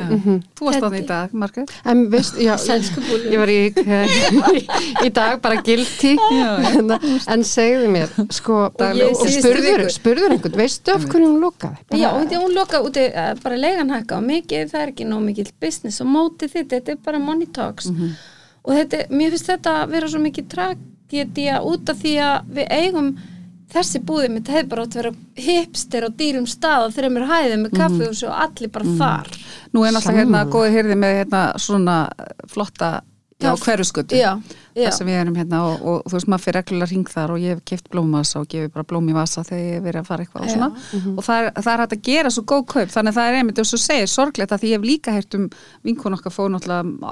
Þú varst Þetta- þannig í dag, Margrét. Ég var í, í, í dag bara guilty, en, en segðu mér, sko, og síðustu spurður, spurður einhvern, veistu af hverju hún lokaði? Bara- Já, og þetta hún loka úti, eh, bara leigan hækka og mikið, það er ekki nóg mikið business og móti þitt, þetta er bara money talks og þetta, mér finnst þetta að vera svo mikið tragedía út af því að við eigum þessi búði mitt hefði bara átt að vera hipster á dýrum stað og þreymur hæði með kaffihús og allir bara þar. Nú er náttúrulega hérna góði hyrði með hérna svona flotta já, Já, hverfuskutu. já, já. Það sem við erum hérna og, og þú veist maður fyrir reglulega ring þar og ég hef keift blómvasa og gefið bara blóm í vasa þegar ég hef verið að fara eitthvað og svona. Og það er, það er hægt að gera svo góð kaup. Þannig að það er einmitt og svo segir sorglegt að því ég hef líka heyrt um vinkun okkar fóð náttúrulega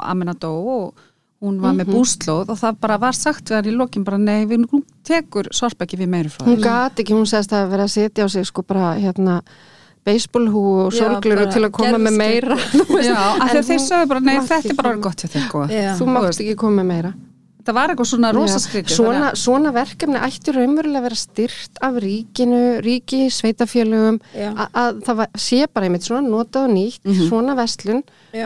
hún var með búslóð og það bara var sagt við hann í lokin bara nei við nú tekur sorpekki við meiru frá Hún þér. gati ekki, hún segist að vera að setja á sig sko bara hérna beisbólhú og bara til að koma með meira. (laughs) Já, af því að þeir hún sögðu bara nei þetta er bara gott þér góða. Já. þú mátt ekki koma með meira Það var eitthvað svona Já. rosaskrítið svona, svona verkefni ættu raunverulega að vera styrt af ríkinu, ríki, sveitafélögum að það var, sé bara einmitt svona notað og nýtt, svona vestlun Já.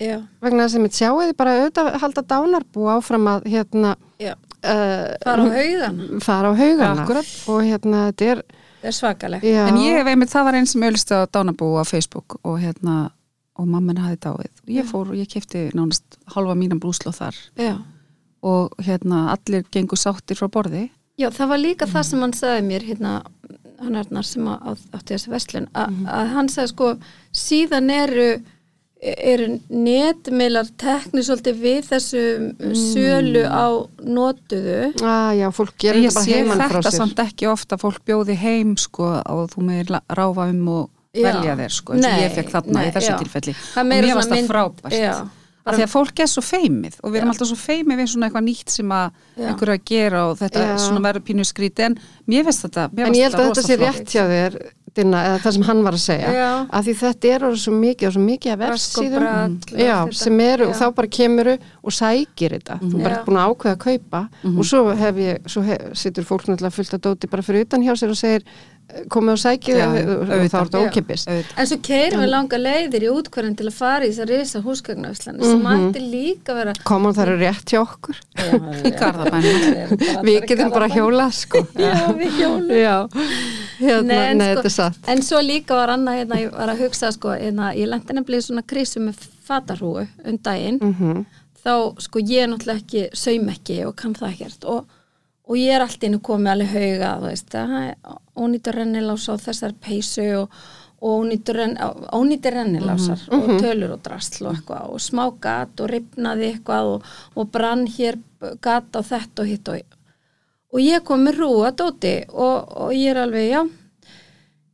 Já, vegna þess að mitt sjáu þið bara auðvitað halda dánarbú áfram að hérna já, uh, fara á haugana. fara á haugana. Akkúrat. og hérna þetta er er svakaleg já, En ég hef einmitt, það var einn sem auðlisti á Dánabú á Facebook og hérna og mamma henni hafði dáið. Og ég fór og ég kefti nánast halva mínan brúslóð þar. Já. Og hérna allir gengur sáttir frá borði. Já, það var líka það sem hann sagði mér hérna, hann Arnar sem á, á, átti þessi verslun, a, að hann sagði sko síðan eru eru netmiðlar tekni svolítið við þessu sölu á notuðu að, já, fólk gerir þetta bara heimann frá þetta sér samt ekki ofta fólk bjóði heim sko og þú meðir ráfa um og Já. velja þér sko eins og Nei, ég fekk þarna nei, í þessu já. tilfelli Það er og meira mér varst það mynd- frábært Já. af því að fólk er svo feimið og við erum alltaf svo feimið við svona eitthvað nýtt sem að Já. einhver er að gera og þetta Já. svona verður pínu skríti en mér finnst þetta mér En ég held að þetta sé rétt hjá þér, Dinna, eða það sem hann var að segja, Já. að því þetta er orðið svo mikið og svo mikið að og verðsíðum, og já, sem eru, og Já. þá bara kemuru og sækir þetta, þú bara Já. ert búin að ákveða að kaupa. Og svo hef ég, svo hef, situr fólk náttúrulega fullt að dóti bara fyrir utan hjá sér og segir, komið og sækið Já, og, þá er þetta Já. ókipis. En svo keirum við langa leiðir í útkvörðin til að fara í þess að risa húsgagnafslanu sem mætti líka vera Komum það eru rétt hjá okkur, í Garðabænum. Við getum bara hjóla, sko. (laughs) Já, við hjólum. Já, hérna, nei, en, er satt. en svo líka var annað hérna, ég var að hugsa sko, hérna, ég lendi nefnilega í svona krísu með fatarhúu um daginn. Mm þá sko ég er náttúrulega ekki saum ekki og kann það ekkert. Og, og ég er allt innu komið alveg hauga veist, að ónýtur rennilás á þessar peysu og, og ónýtur renn, ónýtur rennilásar og tölur og drasl og eitthvað og smá gat og ripnaði eitthvað og, og brann hér gat á þetta og hitt og og ég kom með rúa dóti og, og ég er alveg, já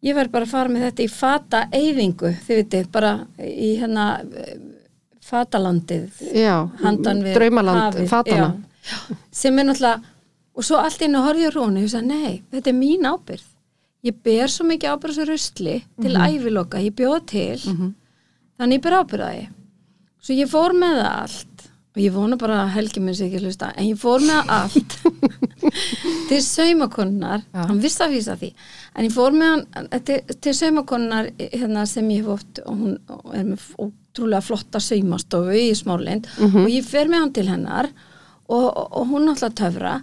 ég verð bara að fara með þetta í fata eyðingu, þið vitið, bara í hérna fatalandið Já, handan við draumaland, hafið, fatana. já. sem er náttúrulega og svo allt inn og horfði á rúnu og ég sagði, nei, þetta er mín ábyrð ég ber svo mikið ábyrð svo rusli til Mhm. æviloka, ég bjóð til þannig ég ber ábyrðaði svo ég fór með það allt. Og ég vona bara að Helgi minn sig ekki hlusta en ég fór með allt (laughs) til saumakonnar hann vissi að vísa því. En ég fór með hann til, til saumakonnar hérna, sem ég hef oft og hún er með ótrúlega flotta saumastofu í Smárlind. Og ég fer með hann til hennar og, og, og hún náttúrulega töfra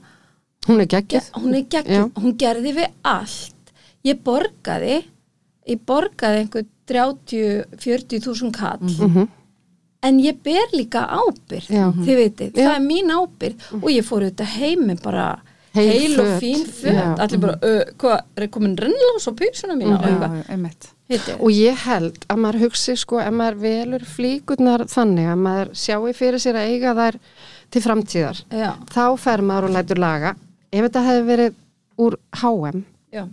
Hún er ja, geggjuð. hún er geggjum, hún gerði við allt ég borgaði ég borgaði einhver 30-40 þúsund kall Mhm. en ég ber líka ábyrð Já. þið veitir, Já. það er mín ábyrð og ég fór auðvitað heimi bara Heil heil, og fín föt Já. allir bara, uh, hvað, er komin rennlás á písuna mína Já, einmitt. heitir Og ég held að maður hugsi sko ef maður velur flíkurnar þannig að maður sjáu fyrir sér að eiga þær til framtíðar. já, Þá fer maður og lætur laga. Ef þetta hefði verið úr HM, já,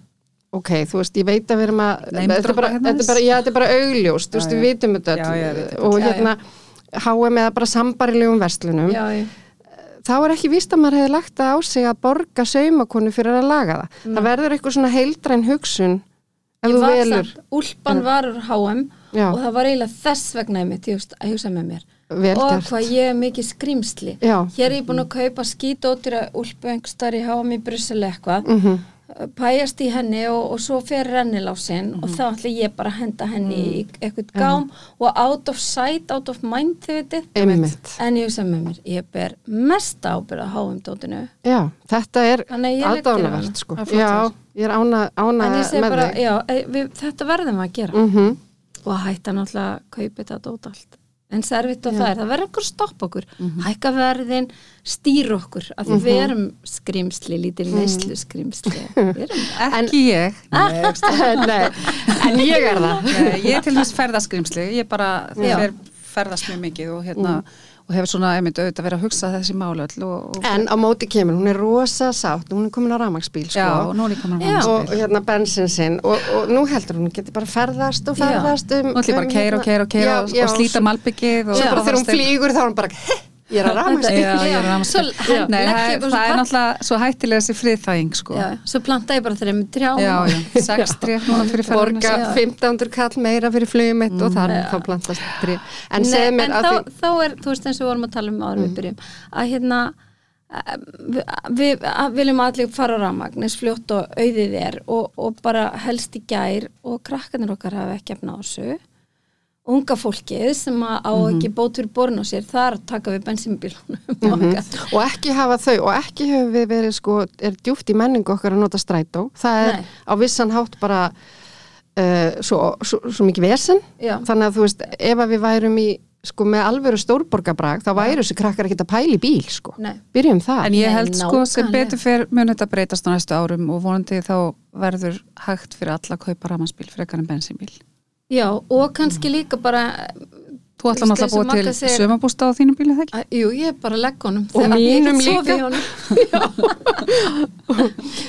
ok, þú veist, ég veit að við erum að, þetta er bara, hérna þetta er bara, já, þetta er bara augljóst, þú veist, við vitum þetta og hérna, H&M eða bara sambarilegum verslunum þá er ekki víst að maður hefði lagt það á sig að borga saumakonu fyrir að laga það. Það verður eitthvað svona heildræn hugsun ef Ég þú velur. úlpan var H&M Já. og það var eiginlega þess vegna ég hugsa- að hugsa með mér Vel og hvað ég er mikið skrýmsli Já. hér er ég búin að kaupa skítótira úlpu einhverstaðar í H&M í Brussel eitthvað. Mhm. pæjast í henni og, og svo fer rennilásinn og þá ætla ég bara að henda henni í eitthvað gám og out of sight, out of mind þið veitir Einmitt. en ég hugsa með mér, ég ber mest ábyrð á H&M dótinu Já, þetta er aðdánavert sko. Já, ég er ána, ána með bara, þig. já, e, við, þetta verðum að gera. Mm og að hætta náttúrulega að kaupa þetta dót allt en servitt og það er, það verður einhver stopp okkur. Mhm. hækka verðin, stýra okkur af því við erum skrimsli lítil neyslu skrimsli við erum (laughs) Ekki ég. En ég er það. Nei, ég er til þess ferðaskrimsli, ég bara fer, ferðast mjög mikið og hérna og hefur svona einmitt auðvitað verið að hugsa þessi málu öll og, og En á móti kemur, hún er rosa sátt hún er komin á ramagsbíl sko. já, og nú er ég komin Já. að og hérna bensin sinn og, og nú heldur hún geti bara ferðast og Já. ferðast um, Nú ætlum ég bara að keira og keira og keira Já, og, já, og slíta malbyggið og Svo bara þegar hún flýgur þá er hún bara "Heh, ég er er að Nei, legg það, er náttúrulega svo hættilega þessi friðþæging sko. já, svo planta ég bara þeirra með trjám já, já, sex tré núna fyrir ferðarna borga Já. 1500 kall meira fyrir flugum mitt og þar þá plantast tré en Nei, en að þá, því Mm. þá er, þú veist eins og við vorum að tala um áður við byrjum, að hérna við, að viljum allir fara á rafmagn eins fljótt og auðið er og, og bara helst í gær og krakkarnir okkar hafa ekki efna á þessu unga fólkið sem á Mhm. ekki bót fyrir borun á sér, þar taka við bensinbílunum (laughs) Mhm. okkar og ekki hafa þau og ekki hefur við verið sko er djúft í menningu okkar að nota strætó það er Nei. á vissan hátt bara uh, svo, svo, svo mikið vesen Já. þannig að þú veist ef að við værum í sko með alvöru stórborgabrag þá væru þessi krakkar ekki að pæla í bíl sko Nei. byrjum það En ég Nei, held sko sem betur fyrir mun þetta breytast á næstu árum og vonandi þá verður hægt fyrir alla að kaupa ramansbíl frekar en bensinbíl. Já, og kannski líka bara Þú ætla Þú veist, náttúrulega eins og að búa til sömabústa á þínum bíli, það ekki? að, Jú, ég er bara að legg honum Og Þegar mínum líka. í honum. (laughs)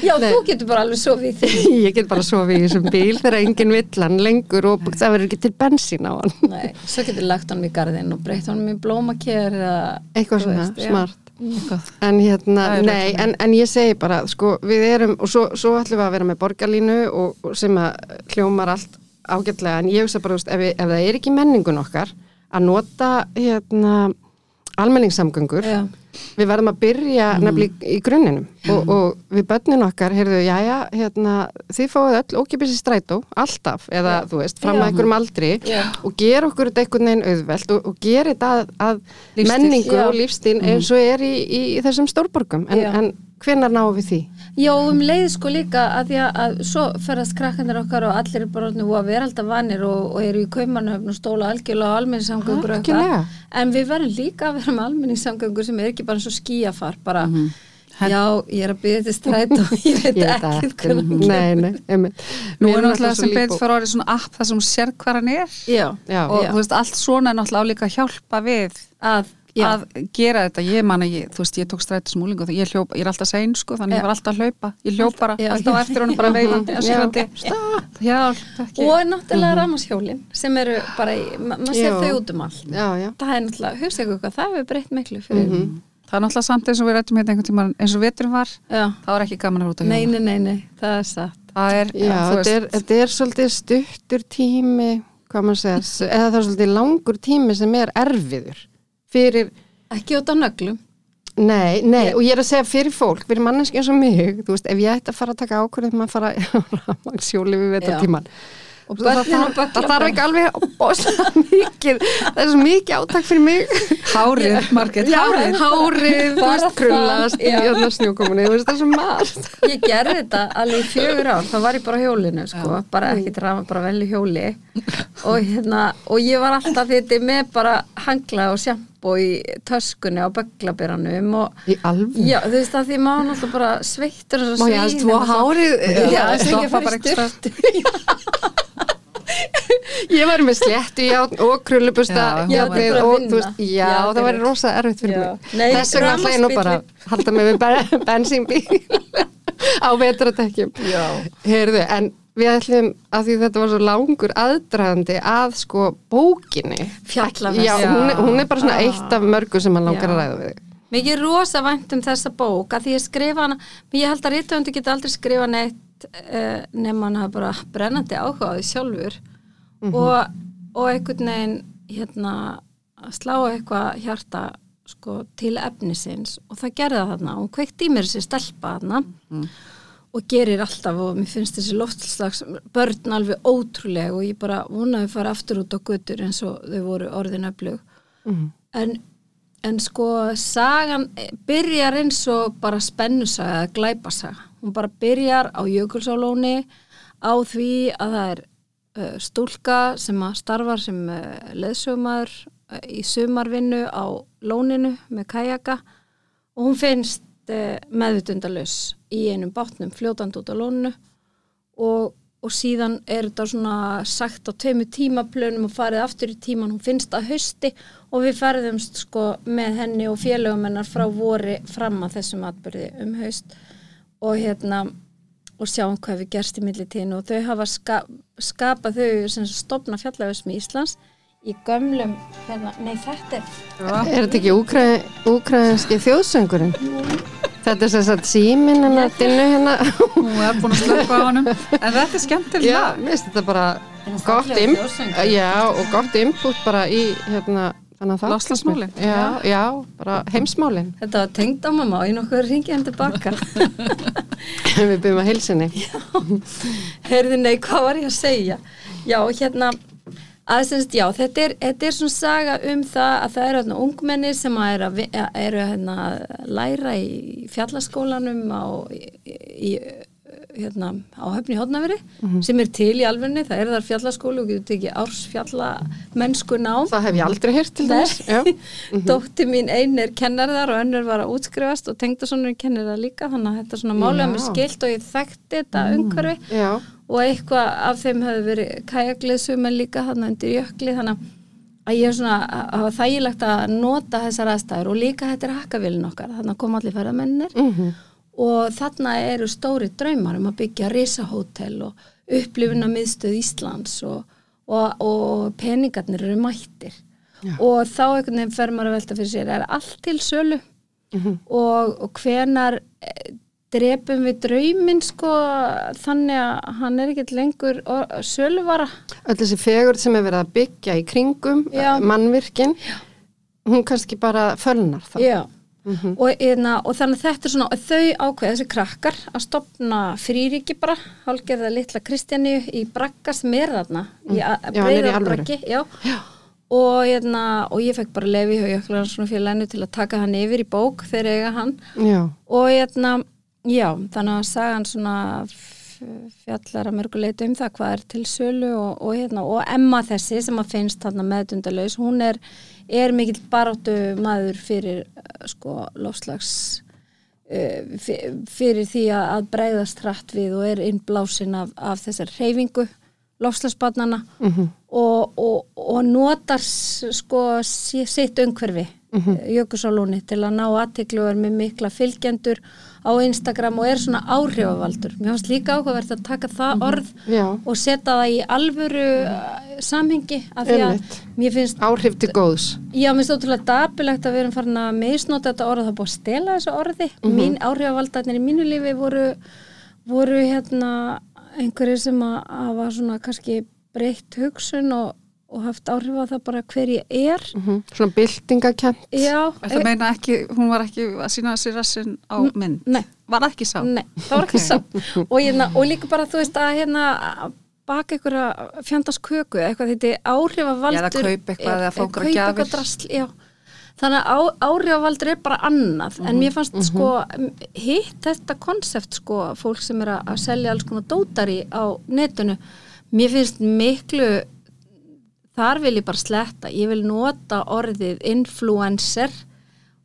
Já, Já þú getur bara alveg sofið í því (laughs) ég get bara sofið í þessum bíl þegar enginn vill hann lengur og það verður ekki til bensín á hann. Nei, svo getur lagt honum í garðin og breytt honum í blómakér eða eitthvað svona smart. Eitthvað. en hérna, nei, en, en ég segi bara sko, við erum, og svo, svo ætlum við að vera með borgarlínu og, og sem að hljómar allt ágætlega, en ég hugsa bara, veist, ef, við, ef það er ekki menningun okkar að nota hérna almenningssamgöngur, Já. við verðum að byrja nefnilega í, grunninum og, og við börnin okkar, heyrðu, jæja hérna, þið fáið öll ókipis í strætó alltaf, eða þú veist, fram Já. að einhverjum aldri Já. og gera okkur þetta einhvern veginn auðvelt og, og gera þetta að, að menningu Já. og lífstíl eins og er í, í, í þessum stórborgum en, Já. en hvenar náum við því? Já, um leið sko líka að því að, að svo ferðast krakkandir okkar og allir er bara orðinu að vera alltaf vanir og, og eru í kaumanöfn og stóla algjörlega á almenningssamgöngur og Algjörlega. en við verðum líka að vera með almenningssamgöngur sem er ekki bara svo skíafar bara, já, ég er að byrja til stræt og (laughs) ég veit Ég ekki hvernig nei, nei, einmitt. Nú Við er erum náttúrulega sem líbó- fyrir orðið svona app þar sem sér hvað hann er Já, Já. og Já. þú veist, allt svona er náttúrulega á líka að hjálpa við að, já, að gera þetta, ég man að ég, þú veist, ég tók strættis múling og ég hljópa, ég er alltaf sein sko, þannig Já. ég var alltaf að hlaupa, ég hljóp bara Já, alltaf eftir honum bara (laughs) veifandi, og náttúrulega ramashjólin sem eru bara, maður sér Já. þau út um allt. Já, já. það er náttúrulega, hugsa ykkur hvað, það hefur breytt miklu fyrir það er náttúrulega samt eins og við rættum hérna einhvern tímann eins og veturum var, Já, þá er ekki gaman að rúta nei, nei, nei, nei, það er satt. Það er, þetta er, er svolítið stuttur tími, hvað maður segja, eða það er svolítið langur tími sem er erfiður fyrir, ekki út á nöglum nei, nei, og ég er að segja fyrir fólk, fyrir manneski eins og mig, þú veist, ef ég ætti að fara að taka ákvörðum að fara á (laughs) rafmagsjóli við vetartíman, og það, það, það þarf ekki alveg óslega (laughs) mikið, það er svo mikið átak fyrir mig. hárið, Já, hárið hárið, þú veist, krullast í já. öðna snjókomunni, þú veist, það er svo margt. ég gerði þetta alveg í fjögur ár þá var ég bara hjólinu sko, bara ekki drafa, bara vel í hjóli og, hérna, og ég var alltaf þetta með bara hangla og sjampó í töskunni á böglabiranum og Í alveg. já, þú veist að því maður náttúrulega bara sveittur og Má ég alls tvo hárið? Já, Já, þess að stoppa bara einhvers styrtu Ég var með sléttu játn og krullubusta Já, já, játnið og þú veist, já, Já, það væri rosa erfitt fyrir Já. mig. Þess vegna ætla ég nú bara halda mig við ben- bensínbíl (laughs) á vetratekjum. Heyrðu, en við ætlum að því þetta var svo langur aðdragandi að sko bókinni Fjallavest. Já, hún, er- hún er bara svona Ah. eitt af mörgu sem hann langar Já. að ræða við. Mér er rosa vænt um þessa bók að því ég skrifa hana, ég held að rítöndu geta aldrei skrifa neitt uh, nema hann hafa bara brennandi áhuga á því sjálfur og, og einhvern veginn hérna að slá eitthvað hjarta sko, til efnisins og það gerði það þarna og hún kveikt í mér þessi stelpa þarna og gerir alltaf og mér finnst þessi loftslags börn alveg ótrúleg og ég bara vonaði að fara aftur út á götur eins og þau voru orðin öflug. En, en sko sagan byrjar eins og bara spennusaga eða glæpasaga. Hún bara byrjar á Jökulsálóni á því að það er uh, stúlka sem starfar sem uh, leðsögumæður uh, í sumarvinnu á lóninu með kajaka og hún finnst meðvitundalus í einum bátnum fljótandi út á lóninu. Og, og síðan er þetta svona sagt á tveimu tímaplönum og farið aftur í tíman, hún finnst að hausti og við ferðumst sko með henni og félögum hennar frá vori fram að þessum atbyrði um haust. Og hérna og sjáum hvað við gerst í millitíðinu og þau hafa ska, skapað þau sem stopna fjallavesmi Íslands í gömlum, hérna, nei þetta er Er þetta ekki úkræ, úkræðinski þjóðsöngurinn? Þetta er sagt símin hennar dinnu hennar. Hún er búin að slöpa á honum En þetta er skemmtilega Já, mér finnst þetta bara gott, þjóðsöngur. já, og gott input bara í hérna, Loftslagsmálin. Já, já, bara heimsmálin. Þetta var tengt á mamma og ég nokkuð að ringja henni tilbaka. (laughs) Við byrjum að heilsinni. Heyrði, nei, hvað var ég að segja? Já, hérna, aðeins, já, þetta er, þetta er svona saga um það að það eru hérna ungmenni sem að eru, að, að eru hérna að læra í fjallaskólanum á, í, hérna, á höfni hótnaveri sem er til í alvegni, það er þar fjallaskóli og getur tekið árs fjallamennsku nám. Það hef ég aldrei heyrt til þess. Já. (laughs) Dótti mín ein er kennar þar og önnur var að útskrifast og tengdasonur kennir það líka þannig að þetta er svona málega mér skilt og ég þekkti þetta umhverfi. Já, og eitthvað af þeim hefur verið kajagliðsum en líka þannig undir jökli þannig að ég er svona að hafa þægilegt að nota þessar aðstæður og líka þetta er hakkavilin okkar þannig að koma allir ferðamennir Mhm. og þarna eru stóri draumar um að byggja risahótel og upplifuna miðstöð Íslands og, og, og peningarnir eru mættir Já. og þá einhvern veginn fer maður að velta fyrir sér er allt til sölu Mhm. og, og hvenar eh, drepum við drauminn sko þannig að hann er ekkert lengur söluvara öll þessi fegur sem er verið að byggja í kringum Já. mannvirkin, hún kannski bara fölnar það. Já. og, eðna, og þannig að þetta er svona þau ákveða þessi krakkar að stopna fríríki bara, hálgerða litla Kristjaníu í er þarna í Mm. Já, er í alvöru. braggi já. Og, eðna, og ég fekk bara lefi hjá Jöklar svona félaginu til að taka hann yfir í bók þegar eiga hann Já, og hérna, já, þannig að sagan svona fjallar að mörguleiti um það hvað er til sölu og, og hérna, og Emma þessi sem að finnst þarna meðdundalaus, hún er, er mikill baráttu maður fyrir eh, sko lofslags eh, fyrir því að, bregðast hratt við og er innblásin af, af þessar reyfingu lofslagsbarnana og, og, og notar sko sitt umhverfi mm -hmm. Jökulsálóni til að ná aðtiklu og er með mikla fylgjendur á Instagram og er svona áhrifavaldur. Mér fannst líka áhugavert að taka það orð já, og setja það í alvöru uh, samhengi að finnst áhrif til góðs. Já, mér finnst ótrúlega dapilegt að við erum farin að misnota þetta orð og það búið að stela þessu orði. Mín áhrifavaldarnir í mínu lífi voru, voru hérna einhverjir sem að hafa svona kannski breytt hugsun og, og haft áhrif á það bara hver ég er. Mm Svona byltingakent. Já, Þetta meina ekki, hún var ekki að sína sér rassin á mynd. nei. Var það ekki sá? Nei, það var ekki sá (laughs) og, hérna, og líka bara þú veist að hérna að baka einhverja fjandast köku eða eitthvað þetta er áhrifavaldur Eða kaupa eitthvað eða einhverjar kaupa gjafir. eitthvað drasl, já. þannig að á, áhrifavaldur er bara annað en mér fannst sko hitt þetta konsept sko fólk sem er að, að selja alls konar dótari á netinu mér finnst miklu þar vil ég bara sletta ég vil nota orðið influencer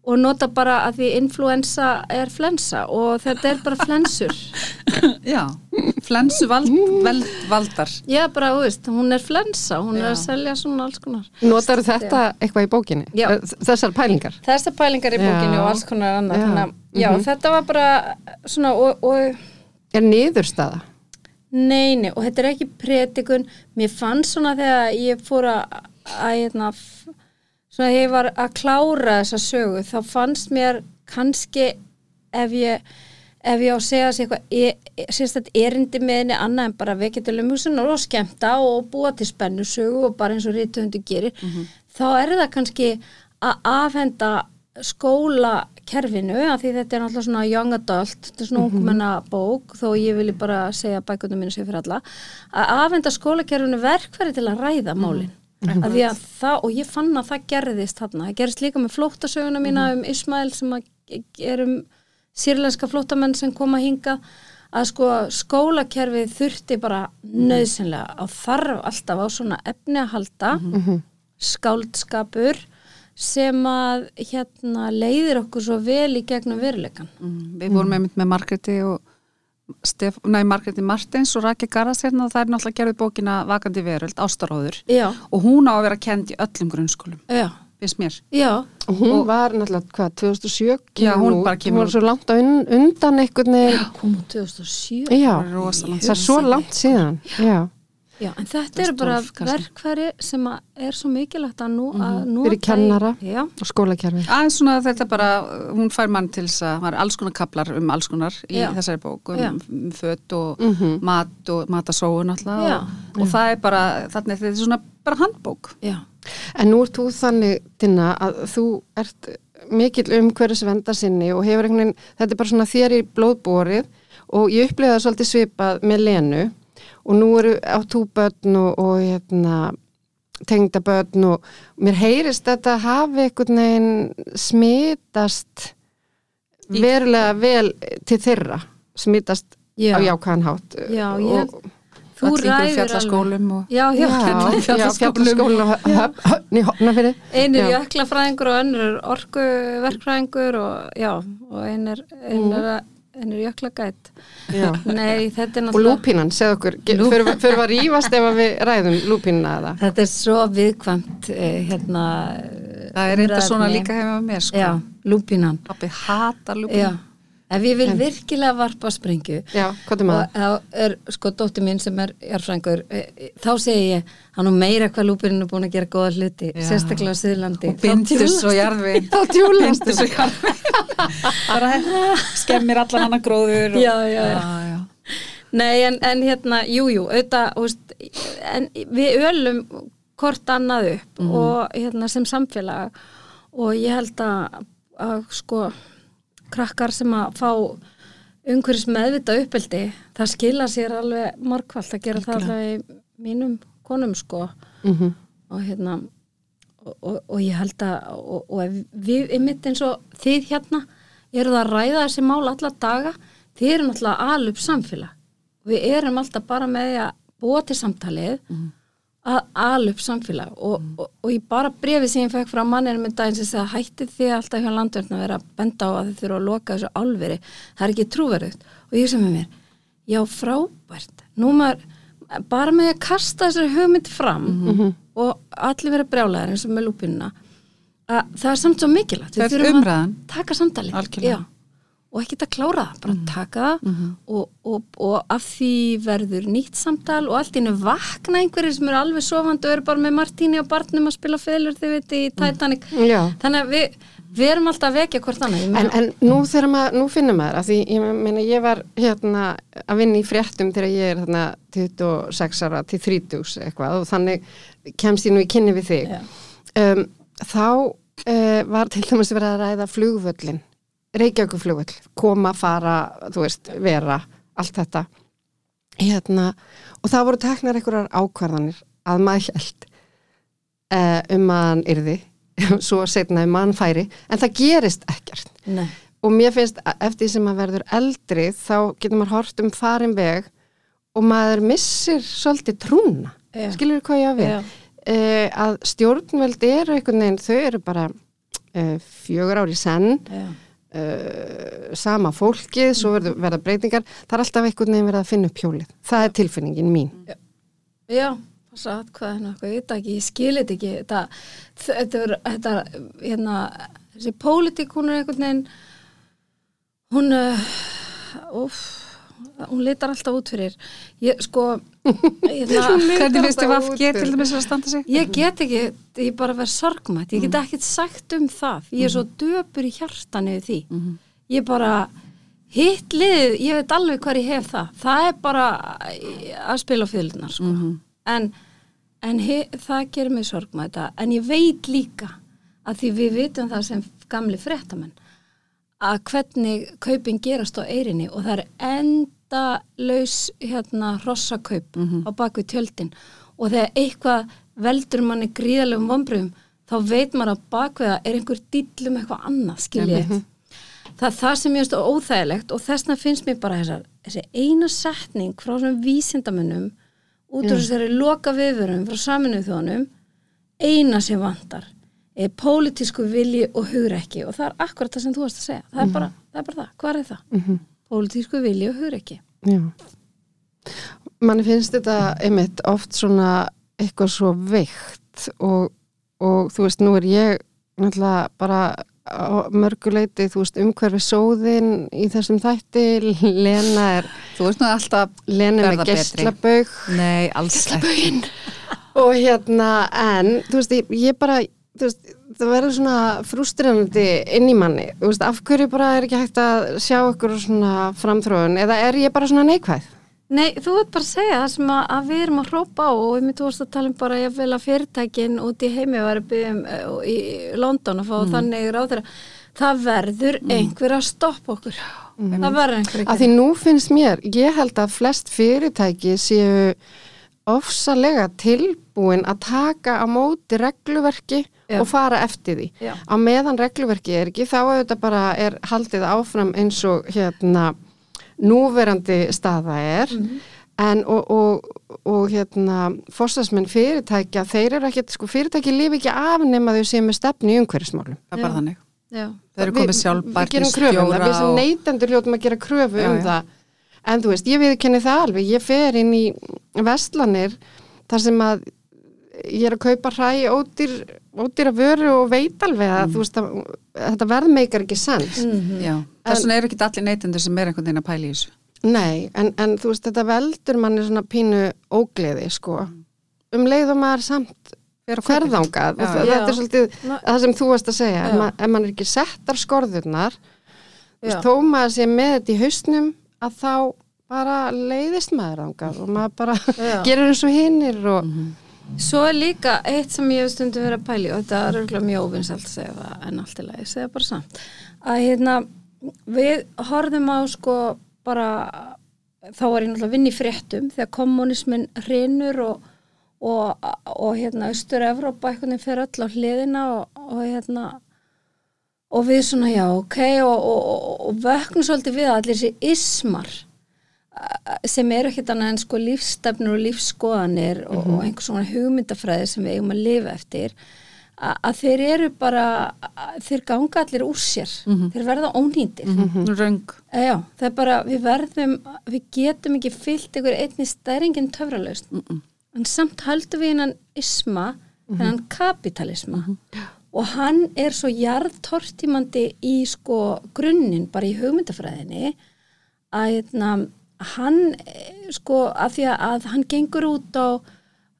og nota bara að því influensa er flensa og þetta er bara flensur (laughs) Já, flensu vald, veld, valdar. Já, bara, þú veist, hún er flensa, hún er Já. að selja svona alls konar. Notar þetta eitthvað í bókinni? Já. Þessar pælingar? Þessar pælingar í Já. bókinni og alls konar annað, Já. þannig já, Mhm. þetta var bara svona, og, og Er niðurstaða? Nei, nei, og þetta er ekki predikun. Mér fannst svona þegar ég fór að, að hérna, svona þegar ég var að klára þessa sögu, þá fannst mér kannski ef ég, ef ég á að segja sér eitthvað, e, e, sérstætt erindi með henni annað en bara vekjandi lumhúsunar og skemmta og búa til spennu sögu og bara eins og rítuhundu gerir, þá er það kannski að afhenda skólakerfinu, af því þetta er náttúrulega svona young adult, þetta er svona ungmenna bók, þó ég vilji bara segja að bækundum mínu sér fyrir alla, að afhenda skólakerfinu verkfæri til að ræða málin. Af því að það, og ég fann að það gerðist þarna, það gerðist líka með flóttasöguna mína um Ismail sem að er um sýrlenska flóttamenn sem koma hinga að sko skólakerfið þurfti bara nöðsynlega og þarf alltaf á svona efni að halda. Skáldskapur sem að hérna leiðir okkur svo vel í gegnum veruleikan. Mm, Við vorum einmitt með Margreti og Stef, nei, Margreti Martins og Raki Garðars hérna og það er náttúrulega gerðið bókina Vakandi veröld, Ástaróður. Já, og hún á að vera kend í öllum grunnskólum, já, finnst mér. Og hún Og- var náttúrulega, hvað, 2007 Já, kemur hún kemur Hún var svo langt á un, undan einhvern veginn. kom úr 2007. Já, er það er svo langt síðan. Já, Já, en þetta eru bara 2012 kannski. verkfæri sem að er svo mikilvægt að nú að nota Fyrir kennara. í- Já, og skólakerfi. Aðeins svona þetta bara, hún fær mann til þess að, það er alls konar kaplar um alls konar í Já. þessari bók, um, um föt og Mhm. mat og matasóun alltaf Já. og, og það er bara, þannig þetta er svona bara handbók. já, En nú ert þú þannig, Tina, að þú ert mikill umhverfisvenda sinni og hefur einhvern veginn, þetta er bara svona þér í blóðbórið og ég upplifa það svolítið svipað með Lenu og nú eru á tú börn og, og hérna, tengda börn og mér heyrist þetta hafi einhvern veginn smitast Í- verulega vel til þeirra, smitast Já. á jákvæðan hátt. Já, ég held- Og- þú ræður alveg. fjallaskólum og Já, já, Já, já, fjallaskólinn og höfn í hopnafyrir. Einn er jöklafræðingur og önnur er orkuverkfræðingur og já, og einn er, ein er, ein er jöklagætt. Já. Nei, þetta er Og náttúrulega... lúpínan, segð okkur, við að rífast ef að við ræðum lúpínuna eða? Þetta er svo viðkvæmt eh, hérna... það er reynda svona líka hefur með mér sko. Já, lúpínan. Pappi hatar Já, lúpina. ef ég vil virkilega varpa sprengju Já, hvað er og maður? þá er sko dóttir mín sem er jarfrængur, þá segi ég hann og meira hvað lúpirinn er búin að gera góða hluti, Já. sérstaklega á Suðurlandi. Og bindur (laughs) svo jarðveginn. Þá djúlast Bindur svo jarðveginn. Bara skemmir allan annan gróður. Og, Já, já, já. já, já. Nei, en, en hérna, jú, jú, auðvitað, við ölum hvort annað upp og hérna sem samfélag og ég held að, að sko, krakkar sem að fá umhverjus meðvita uppeldi, það skila sér alveg markvallt að gera það alveg í mínum konum, sko, Mm og hérna, og, og, og ég held að, og, við, einmitt eins og þið hérna, eruð að ræða þessi mál alla daga, þið eru náttúrulega alup samfélag. Við erum alltaf bara með því að búa til samtalið að alup samfélag. Og, og, og ég bara brefi sem ég fekk frá manninu með daginn sem segja hætti þið alltaf hjá landverðin að vera að benda á að þið þurfa að loka þessu álveri? Það er ekki trúverðugt. Og ég sem með mér já frábært, nú maður bara með að kasta þessari hugmynd fram og allir vera brjálæðir eins og með lúpinuna að það er samt svo mikilvægt Það Við er þurfum að umræðan. taka samtalið Algjörlega. Já. og ekki að klára það, bara taka það og, og, og af því verður nýtt samtal og allt í innu vakna einhverjir sem eru alveg sofandi og eru bara með Martíni og barnum að spila fylgur þið veit í Titanic Já. þannig að við, við erum alltaf að vekja hvort annað En, en nú þegar maður, nú finnum maður að því, ég meina, ég var hérna að vinna í fréttum þegar ég er þarna 26 ára til 30 eitthvað og þannig kemst ég nú í kynni við þig. Um, þá uh, var til dæmis verið að ræða flugvöllin, Reykjavíkuflugvöll, koma, fara, þú veist, vera, allt þetta. Hérna, og það voru teknar einhverjar ákvarðanir að maður held uh, um að hann yrði, (laughs) svo setna um að hann færi, en það gerist ekkert. Nei. Og mér finnst eftir sem maður verður eldri þá getur maður hort um farin veg og maður missir svolítið trúna. Já. Skilur hvað ég að við? Já. Uh, að stjórnvöld eru einhvern veginn, þau eru bara uh, fjögur ár í senn, Já. uh, sama fólkið, svo verður verða breytingar, það er alltaf einhvern veginn verið að finna upp hjólið. Það er tilfinningin mín. Já, passa að hvað er nokkuð, ég veit ekki, ég skil þetta ekki, þetta, þetta, er, þetta, hérna, þessi pólitík, hún er einhvern veginn, hún, úf, hún litar alltaf út fyrir ég sko (laughs) hérna, Hvernig finnst þið fyrir. til dæmis að standa sig? ég get ekki, ég bara verð sorgmætt ég Mm. get ekkert sagt um það ég er svo döpur í hjartanu því Mhm. ég bara hitt lið, ég veit alveg hver ég hef það það er bara að spila á fjölunar sko. Mhm. en, en he, það gerir mig sorgmæta en ég veit líka að því við vitum það sem gamli fréttamenn að hvernig kaupin gerast á eirinni og það er enda laus hérna hrossakaup á bakvið tjöldin. Og þegar eitthvað veldur manni gríðalegum vombriðum þá veit maður að bakvið það er einhver dýll um eitthvað annað skiljið það er það sem ég veist óþægilegt og þessna finnst mér bara þessar, þessi eina setning frá svona vísindamönnum út úr þessari loka viðverum frá saminuð þjónum eina sem vantar er pólitísku vilji og hugrekki. Og það er akkurat það sem þú varst að segja. Það er bara það, er bara það. hvað er það? Mm -hmm. Pólitísku vilji og hugrekki Já. Manni finnst þetta einmitt oft svona eitthvað svo veikt og, og þú veist, nú er ég náttúrulega bara mörguleiti, þú veist, umhverfi sóðin í þessum þætti, Lena er Þú veist nú alltaf, Lena er með betri. gestlabaug nei, alls ekki. og hérna, en þú veist, ég, ég bara þú veist, það verður svona frústrinandi inn í manni, þú veist, af hverju bara er ekki hægt að sjá ykkur svona framþróun, eða er ég bara svona neikvæð? Nei, þú veit bara að segja það sem að, að við erum að hrópa á og við myndum að tala um bara ég vil að fyrirtækin út í heimi var að byggja um uh, í London að fá þannig ráð þeirra það verður einhver að stoppa okkur. Það verður einhver Af því nú finnst mér, ég held að flest fyrirtæki séu ofsalega tilbúin að taka á móti regluverki Já. og fara eftir því. Já. Á meðan regluverki er ekki, þá auðvitað bara er haldið áfram eins og hérna núverandi staða er en og, og, og hérna fórstasmenn fyrirtækja, þeir eru ekki, sko fyrirtæki lifi ekki af nema þau séu með stefni í umhverfismálum. Það er bara þannig. Já, Þeir eru Við- komið Við sjálfbærni gerum kröfu um það, við sem neytendur hljótum að gera kröfu um það. En þú veist, ég viðkenni það alveg, ég fer inn í vestlanir þar sem að ég er að kaupa hræ ódýr, ódýra vöru og veit alveg Mm. að þú veist að þetta verðmeikar ekki sens. Já, þess vegna eru ekki allir neytendur sem er einhvern veginn að pæla í þessu. Nei, en, en þú veist, þetta veldur manni svona pínu ógleði, sko. Um leið og maður samt að ferðangað Já, það- já. þetta er svolítið Ná- það sem þú varst að segja, ef, Já. ma ef mann er ekki settar skorðurnar veist, þó maður sé með þetta í hausnum að þá bara leiðist maður þangað og maður bara (laughs) gerir eins og hinnir og Svo er líka eitt sem ég hef stundum verið að pæli og þetta er örgulega mjög óvinsalt að segja það en allt í lagi, segja bara samt að hérna, við horfðum á sko bara þá var ég náttúrulega að vinna í fréttum þegar kommunismin hrinur og, og, og hérna einhvern veginn fyrir öll á hliðina og, og hérna og við svona já ok og, vöknum svolítið við allir þessi ismar sem eru ekkert annað en sko lífstefnur og lífskoðanir og, og einhvers svona hugmyndafræði sem við eigum að lifa eftir að, þeir eru bara þeir ganga allir úr sér þeir verða ónýndir Mm. Röng. Eh, Já, það er bara, við verðum, við getum ekki fyllt ykkur einni stæringin töfralaust. En samt höldum við hennan isma, hennan kapitalisma. Og hann er svo jarðtortímandi í sko grunninn, bara í hugmyndafræðinni, að hérna, hann, eh, sko, að því að hann gengur út á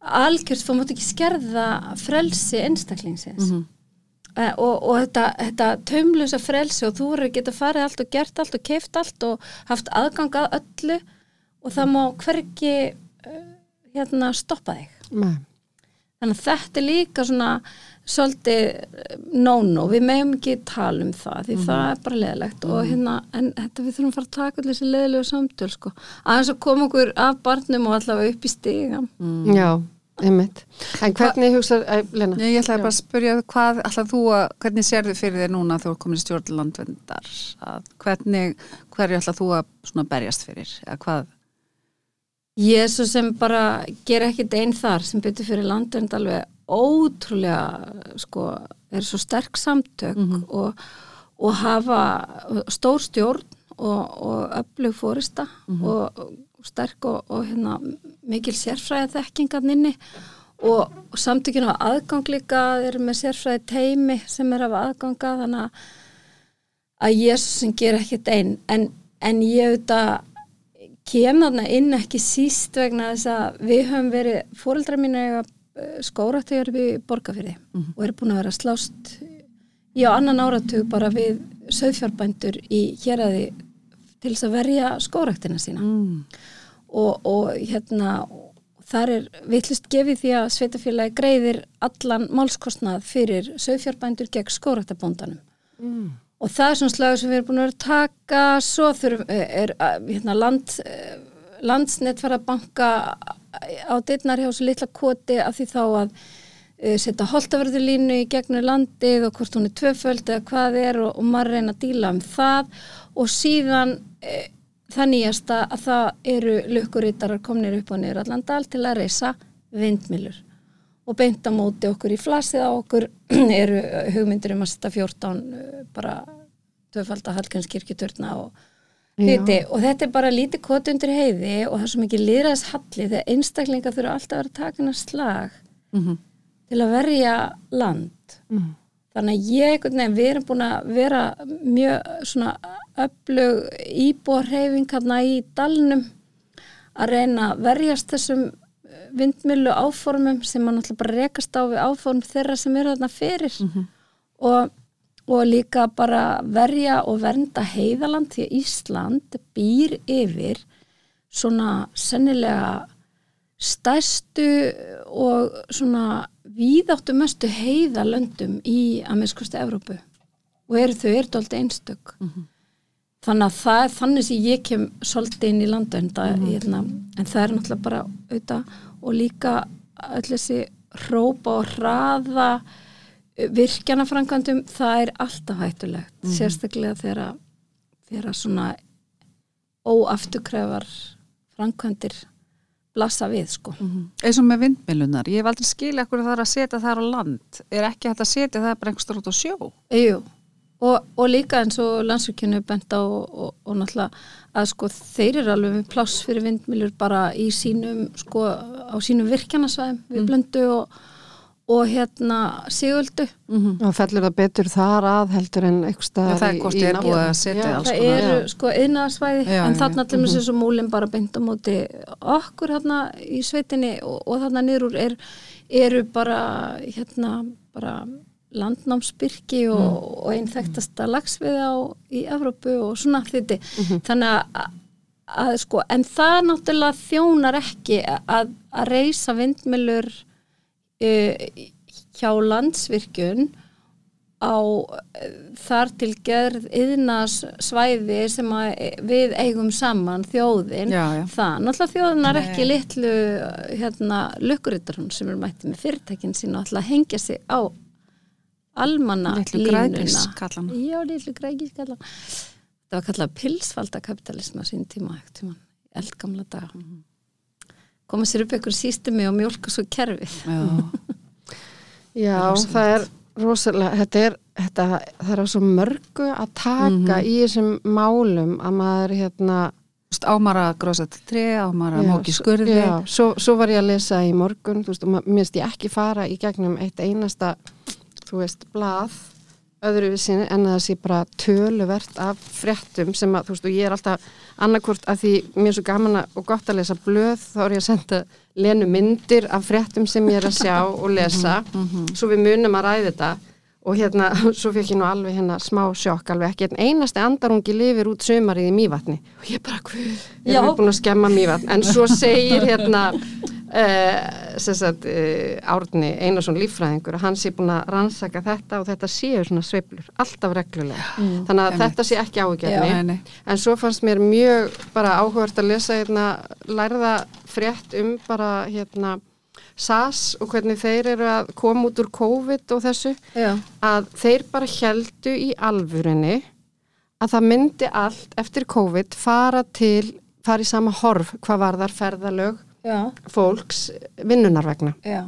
algjörst, þú mátt ekki skerða frelsi einstaklingsins. Eh, og, og þetta, þetta taumlusa frelsi og þú eru geta farið allt og gert allt og keift allt og haft aðgang að öllu og það má hvergi uh, hérna stoppa þig. Nei. Þannig að þetta er líka svona svolítið eh, no-no, við meðum ekki tala um það því það er bara leðilegt og hérna, en þetta við þurfum að fara að taka allir þessi leðilegu samtöl sko, aðeins að koma okkur af barnum og allavega upp í stigan. Já, einmitt. En hvernig hugsa, æ, Lena? Ég, ætlaði bara að spyrja hvað ætlaði þú að, hvernig sérðu fyrir þér núna þegar þú er komin í stjórn landvendar að hvernig, hverju ætlaði þú að svona berjast fyrir, eða hvað? Ég er svo sem bara ger ekkit einn þar sem byttur fyrir landvernd alveg ótrúlega sko, er svo sterk samtök og, og hafa stór stjórn og, og öflug fórista og, og sterk og, og hérna, mikil sérfræði þekkingan inni og, samtökinu hafa aðgang líka eru með sérfræði teimi sem er að hafa aðganga þannig að að er sem ger ekkert einn en, en ég auðvitað kemurna inn ekki síst vegna þess að við höfum verið, fóreldrar mín eiga skóraktegar við borgarfyrði og eru búin að vera slást í á annan áratug bara við söðfjárbændur í héræði til þess að verja skóraktina sína Mm. og, og hérna þar er vitlust gefið því að sveitafélagi greiðir allan málskostnað fyrir söðfjárbændur gegn skóraktabóndanum Mm. og það er svona slagur sem við erum búin að vera taka svo þurfum, er að, hérna, land, eh, landsnet fara að banka á dittnar hjá svo litla koti af því þá að uh, setja holtaverðurlínu í gegnum landið og hvort hún er tvöföld eða hvað er og, og maður reyna að díla um það. Og síðan uh, það nýjasta að það eru lukkurítarar komnir upp og niður allan dal til að reysa vindmilur og beint á móti okkur í flasið á okkur (clears throat) eru hugmyndir um að setja 14 uh, bara tvöfalda hallgjörnskirkjuturna og Viti, og þetta er bara lítið koti undir heiði og það er svo mikið liðræðis halli þegar einstaklingar þurfa alltaf að vera takina slag Mhm. til að verja land Mm. þannig að ég, veginn, við erum búin að vera mjög svona öflug íbúarheifing hérna í dalnum að reyna að verjast þessum eh, vindmilu áformum sem mann alltaf bara rekast á við áform þeirra sem eru þarna fyrir og, og líka bara verja og vernda heiðaland því að Ísland býr yfir svona sennilega stærstu og svona víðáttu mestu heiðalöndum í að minnskosti Evrópu. Og eru þau eru dálítið einstök. Þannig að það er þannig sem ég kem svolítið inn í landönda hérna, en það er náttúrulega bara auðvitað og líka öll þessi hrópa og hraða virkjanafrankandum það er alltaf hættulegt sérstaklega þegar þegar svona óafturkrefar frankandir blassa við sko. Eins og með vindmilunar, ég hef aldrei skilja okkur það er að setja þar á land. Er ekki hægt að setja það bara einhverstur út á sjó? Jú, og, og líka eins og landsvíkjunu bent á og, og, og náttúrulega að sko þeir eru alveg með pláss fyrir vindmilur bara í sínum sko á sínum virkjanasvæðum við blöndu og, og hérna sigöldu? Og fellur það betur þar að heldur en eitthvað staðar það er í- er alls það konar. eru sko yðnaðarsvæði Já, en þarna allir með þessu múlin bara beint á móti okkur hérna í sveitinni og, og þarna niður úr er, eru bara hérna bara landnámsbyrki og, og einn þekktasta lagsvið á í Evrópu og svona hluti. Þannig að, að sko en það náttúrulega þjónar ekki að, að reysa vindmilur uh, hjá landsvirkjun á þar til gerð yðnas svæði sem að eh, við eigum saman þjóðin. Já, já. það, náttúrulega þjóðin er ekki litlu hérna lukkurittarun sem er mætti með fyrirtækin sín og ætla að hengja sig á almanna litlu línuna græðgriskallana já, litlu græðgriskallana það var kallað pilsvalda kapitalism á sín tíma, tíma eldgamla daga. Mhm. Koma sér upp einhver sístumi og mjólka svo kerfið. Já, (laughs) Já, það er rosalega, þetta er, þetta, það er á svo mörgu að taka í þessum málum að maður hérna Þú veist, ámar að grósa til tré, ámar að Já, móki skurði. Já, svo, svo var ég að lesa í morgun, þú veist, og mér finnst ég ekki fara í gegnum eitt einasta, þú veist, blað öðruvísin en að það sé bara töluvert af fréttum sem að, þú veist, og ég er alltaf annarkvort að því mér er svo gaman og gott að lesa blöð, þá er ég að senda lenu myndir af fréttum sem ég er að sjá og lesa, svo við munum að ræða þetta og hérna, (laughs) svo fekk ég nú alveg hérna smá sjokk, alveg ekki einasti andarungi lifir út sumarið í mývatni. Og ég bara, hvað, erum við búin að skemma mývatn? En svo segir hérna (laughs) uh, sagt, uh, Árni Einarsson líffræðingur að hann sé búin að rannsaka þetta og þetta séu svona sveiflur, alltaf reglulega. Þannig að einmitt. þetta sé ekki nei. en svo fannst mér mjög bara áhugart að lesa hérna, lærða frétt um bara hérna SAS og hvernig þeir eru að koma út úr COVID og þessu já, að þeir bara heldu í alvörinni að það myndi allt eftir COVID fara til, fara í sama horf hvað var þar ferðalög já, fólks vinnunar vegna. já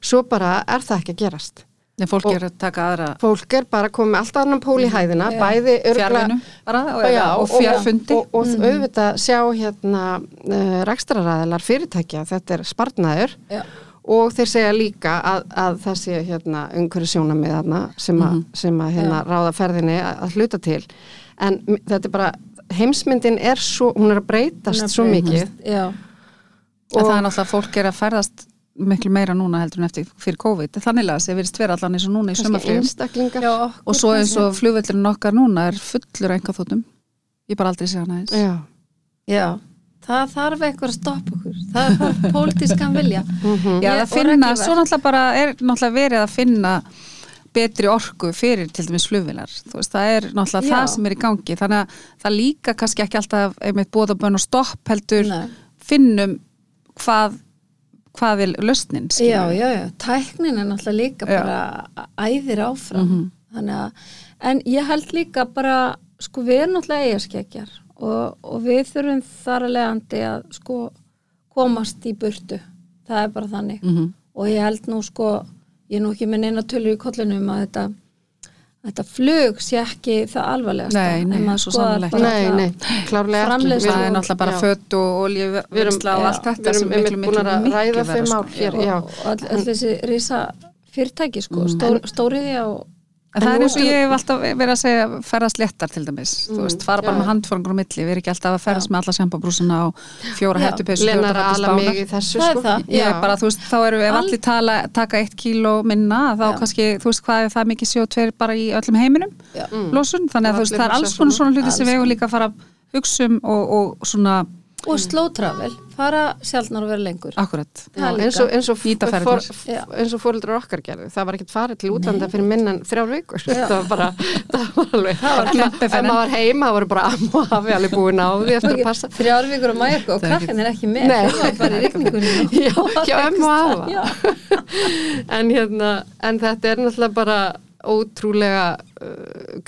Svo bara er það ekki að gerast. Nei, fólk Og- er að taka aðra Fólk er bara komið með allt annan pól í hæðina, Já. bæði örgla fjárvinu bara og, Já, og fjárfundi og, og, og auðvitað sjá hérna uh, rekstraræðilar fyrirtækja, þetta er spartnaður Já. og þeir segja líka að, að það sé hérna umhverju sjónamið þarna sem, a, sem að hérna ráða ferðinni að, að hluta til. En þetta er bara heimsmyndin er svo, hún er að breytast svo mikið. Já, En það er náttúrulega fólk er að ferðast miklu meira núna heldur en eftir fyrir COVID. Þannig að það verðist vera allan eins og núna í já Og svo eins og flugvöldurinn okkar núna er fullur enga þóttum. Ég bara aldrei sé hana eins. Já. Já, það þarf eitthvað að stoppa okkur Það þarf pólitískan vilja Já, Ég- það og finna, svo náttúrulega bara er náttúrulega verið að finna betri orku fyrir til dæmis flugvilar. Það er náttúrulega Já. það sem er í gangi. Þannig að það líka kannski ekki alltaf einmitt bóðabönn og stopp heldur Nei. finnum hvað, hvað er lausnin. Já, já, já, tæknin er náttúrulega líka Já. bara æðir áfram þannig að, en ég held líka bara, sko við erum náttúrulega eigaskeggjar og, og við þurfum þar að leiðandi að sko komast í burtu, það er bara þannig Mhm. og ég held nú sko ég er nú ekki með neina tölur í kollinum að þetta þetta flug sé ekki það alvarlegast Nei, nei, svo sannarlega ekki. Nei, nei, klárlega ekki Framleiðsla Það er náttúrulega bara fött og olíuvinnsla og já, allt Við þetta sem erum miklu, miklu, þeim ár hér, og, all, þessi risa fyrirtæki sko, Mm. Og En það er eins og ég hef alltaf verið að segja ferðast léttar til dæmis, þú veist, fara bara Mm, já. með handfórangur á milli, við erum ekki alltaf að ferðast með alla sjampabrúsuna og fjóra Lena er að ala mig í þessu sko það. Ég bara, þú veist, þá eru ef Al- allir tala, taka eitt kíló minna, þá Já. kannski, þú veist, hvað er það mikið CO2 bara í öllum heiminum, Já. losun, þannig að þú veist, það er alls konar svona hluti sem við hefum líka að fara að hugsa um og, og svona, og slow travel, fara sjálfnar að vera lengur. Akkurat. Eins og, eins og, for, eins og fóreldrar okkar gerðu. Það var ekkert farið til útlanda fyrir minna en þrjár vikur. (laughs) Það var bara það var alveg ef maður var heima það voru bara amma og hafi alveg búin á því eftir að passa. þrjár vikur á mæjarku og Það er ekki með. Nei. það var bara í rigningunni. (laughs) Já, hjá ömmu og afa. Já. (laughs) en, hérna, en þetta er náttúrulega bara ótrúlega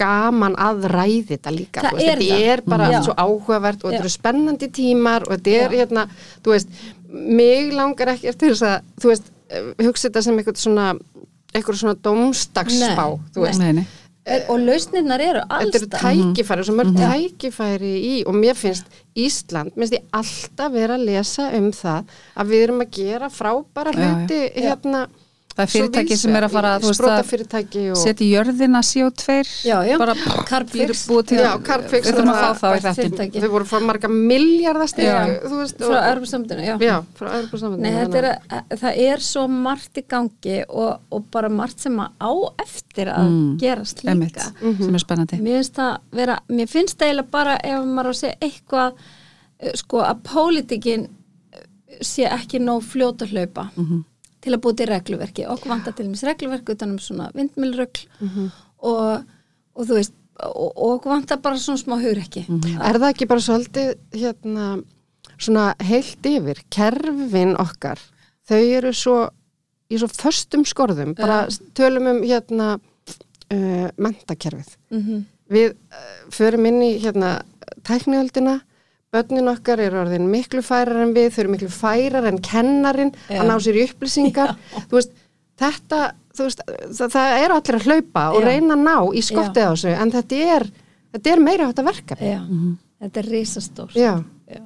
gaman að ræði þetta líka Það veist, er þetta það. er bara Já. svo áhugavert og þetta eru spennandi tímar og þetta er Já. hérna, þú veist mig langar ekki eftir þess að þú veist, eh, hugsa þetta sem eitthvað svona eitthvað svona domstagsspá og lausnirnar eru þetta eru tækifæri, svo mörg tækifæri í og mér finnst Ísland, mér finnst ég alltaf vera að lesa um það að við erum að gera frábæra hluti hérna Það er fyrirtæki sem er að fara, að fyrirtæki og setja í jörðina CO2, Já, já. bara Carbfix við þurfum að fá þá í bætt þetta. fyrirtæki. þau voru frá marga veist frá er, að- það er svo margt í gangi og, og bara margt sem að á eftir að Mm, gerast Emitt, líka. sem er spennandi. Mér finnst það vera, mér finnst það eiginlega bara ef maður á að segja eitthvað eh, sko að pólitíkin eh, sé ekki nóg fljóta hlaupa Mhm. Til að búið til regluverki. Okkur vantar til dæmis regluverk utan um svona vindmilrögl Mhm. og, og þú veist og, og okkur vantar bara svona smá hugrekki. Mhm. er það ekki bara svolítið hérna, svona heilt yfir? Kerfin okkar þau eru svo í svo föstum skorðum. Bara tölum um hérna uh, mentakerfið mm við uh, förum inn í hérna tækniöldina börnin okkar eru orðin miklu færar en við þau eru miklu færar en kennarin Já. að ná sér í upplýsingar þú veist, þetta þú veist, það, það eru allir að hlaupa og Já. reyna að ná í skottið á þessu en þetta er, þetta er meira átt að verka Já, þetta er risastórt Já. Já.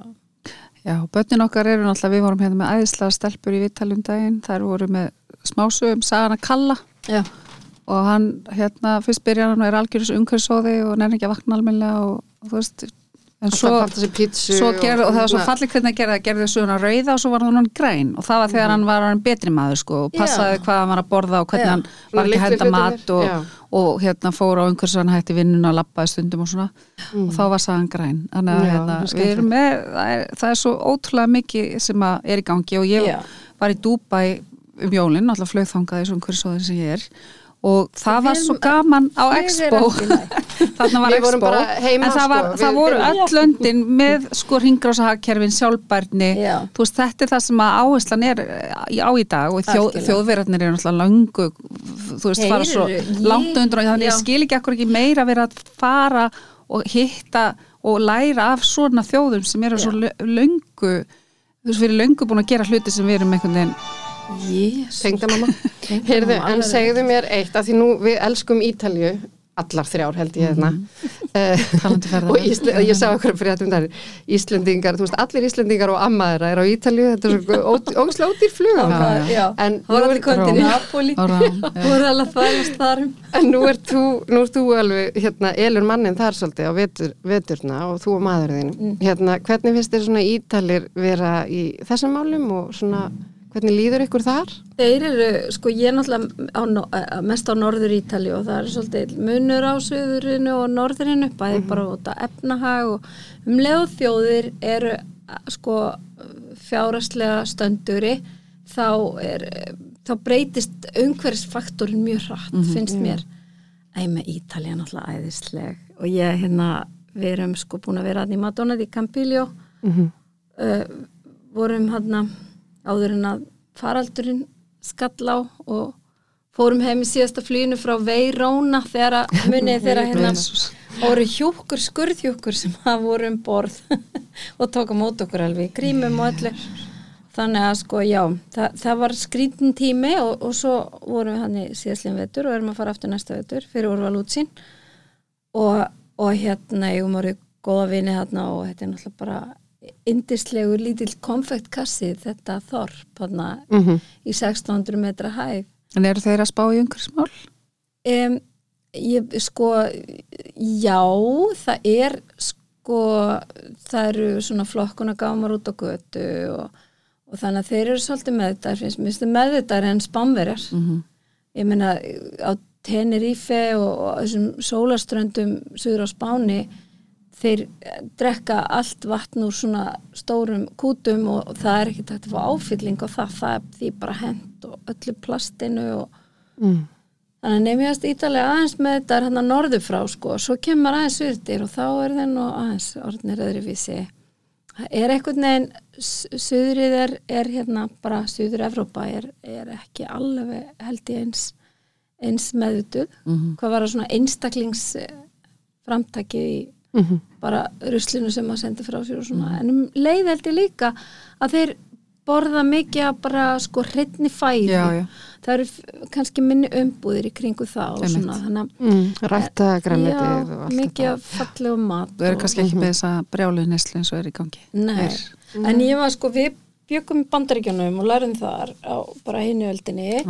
Já, börnin okkar eru náttúrulega, við vorum hérna með æðislega stelpur í vittalum daginn, þær voru með smásögum, sagana Kalla Já. og hann, hérna, fyrst byrjar hann og er algjörðis umhverfisóði og nefnir ekki að vakna almennilega og, og þú veist, en svo, svo gerði, og það var svo fallið hvernig að gera, gerði söguna rauða og svo var hann græn. Og það var þegar hann var hann betri maður sko og passaði Já. hvað hann var að borða og hvernig Já. hann var ekki að henda mat og, já. og hérna fór á umhverfis hætti vinnuna og lappaði stundum og svona. Og þá var sagan græn. Þannig að Já, hérna, það við erum með það er, það er svo ótrúlega mikið sem er í gangi. Og ég var í Dubai um jólinn, alltaf flögþangaði svona umhverfisóðin sem ég er og það við var svo gaman á Expo. (laughs) þarna var Expo. en það, var, sko, það við- voru öll. löndin með sko ringrásahakerfin, sjálfbærni. Já. þú veist, þetta er það sem að áherslan er í- á í dag. Og þjó, þjóðverðarnir eru náttúrulega löngu þú veist, fara svo langt undur og þannig ég skil ekki akkur ekki meira vera að fara og hitta og læra af svona þjóðum sem eru svo lö- löngu þú veist, við erum löngu búin að gera hluti sem við erum einhvern veginn Jésus. Tengdamamma. Heyrðu, en segðu mér eitt, að því nú við elskum Ítalju, allar þrjár held ég hérna, Eh, Talandi og. Ísle, ég sá okkur fyrir þetta um þar Íslendingar, þú veist, allir Íslendingar og ammaðra er á Ítalju, þetta er svo ógislega ódýr flug Já, já. já. En nú er- þú voru alveg að þvælast þar um En nú ert þú, nú ert þú alveg, hérna, elur mannin þar svolítið á vetur, veturna og þú og maður þinn. Mm. Hérna, hvernig finnst þér svona ítalir vera í þessum málum og svona, hvernig líður ykkur þar? Þeir eru, sko ég er náttúrulega á, mest á norður Ítali og það er svolítið munur á söðurinu og norðurinu, bæði bara út af efnahag og um leið þjóðir eru sko fjáraslega stönduri þá er, þá breytist umhverfisfaktorin mjög hratt, finnst mér. Æ, með Ítali er náttúrulega æðisleg og ég hérna, við erum sko búin að vera að í Madonna di Campiglio. Mm uh, vorum hann áður en að faraldurinn skall á og fórum heim í síðasta flýinu frá Veiróna þegar að (laughs) munið þegar að hérna voru hjúkur, skurðhjúkur sem að voru um borð (laughs) og tóka mót okkur alveg grímum og öllu. Þannig að sko já það, það var skrítin tími og, og svo vorum við hann í síðastlinn vetur og erum að fara aftur næsta vetur fyrir úrval útsýn. Og, og hérna ég orðið góða vini hérna og þetta er náttúrulega bara indislegur lítill konfektkassi þetta þorp hérna -hmm. í 1600 metra hæð En eru þeir að spá í umhverfismál? Um, ég, sko, já, það er, sko, það eru svona flokkuna gámar út á götu og, og þannig að þeir eru svolítið finnst mér finnst þeir meðvitaðar en spánverjar. Mm Ég meina, á Tenerife og, og þessum sólaströndum suður á Spáni, þeir drekka allt vatn úr svona stórum kútum og, og það er ekki takt að fá áfylling og það, það er því bara hent og öllu plastinu og mm. Þannig að nefnjast ítalega aðeins með þetta er hann að norðu frá sko, svo kemur aðeins surdir og þá er þeir nú aðeins orðnir öðruvísi. Það er einhvern veginn, s- suðrið er, er hérna bara, suður Evrópa er, er ekki alveg held ég eins, eins meðvituð. -hmm. Hvað var það svona einstaklings framtaki í Mm bara ruslinu sem að senda frá sér og svona. En um leið held ég líka að þeir borða mikið að bara sko hreitni fæði. Já, já. Það eru kannski minni umbúðir í kringu það og Einmitt. svona. Þannig að Mm. Rætta grænmetið Já, og allt mikið þetta. af fallegu mat Það eru kannski ekki með þessa brjálu neslu eins og er í gangi. Nei, Þeir- en ég var sko við byggum í bandaríkjunum og lærðum þar á bara hinu öldinni.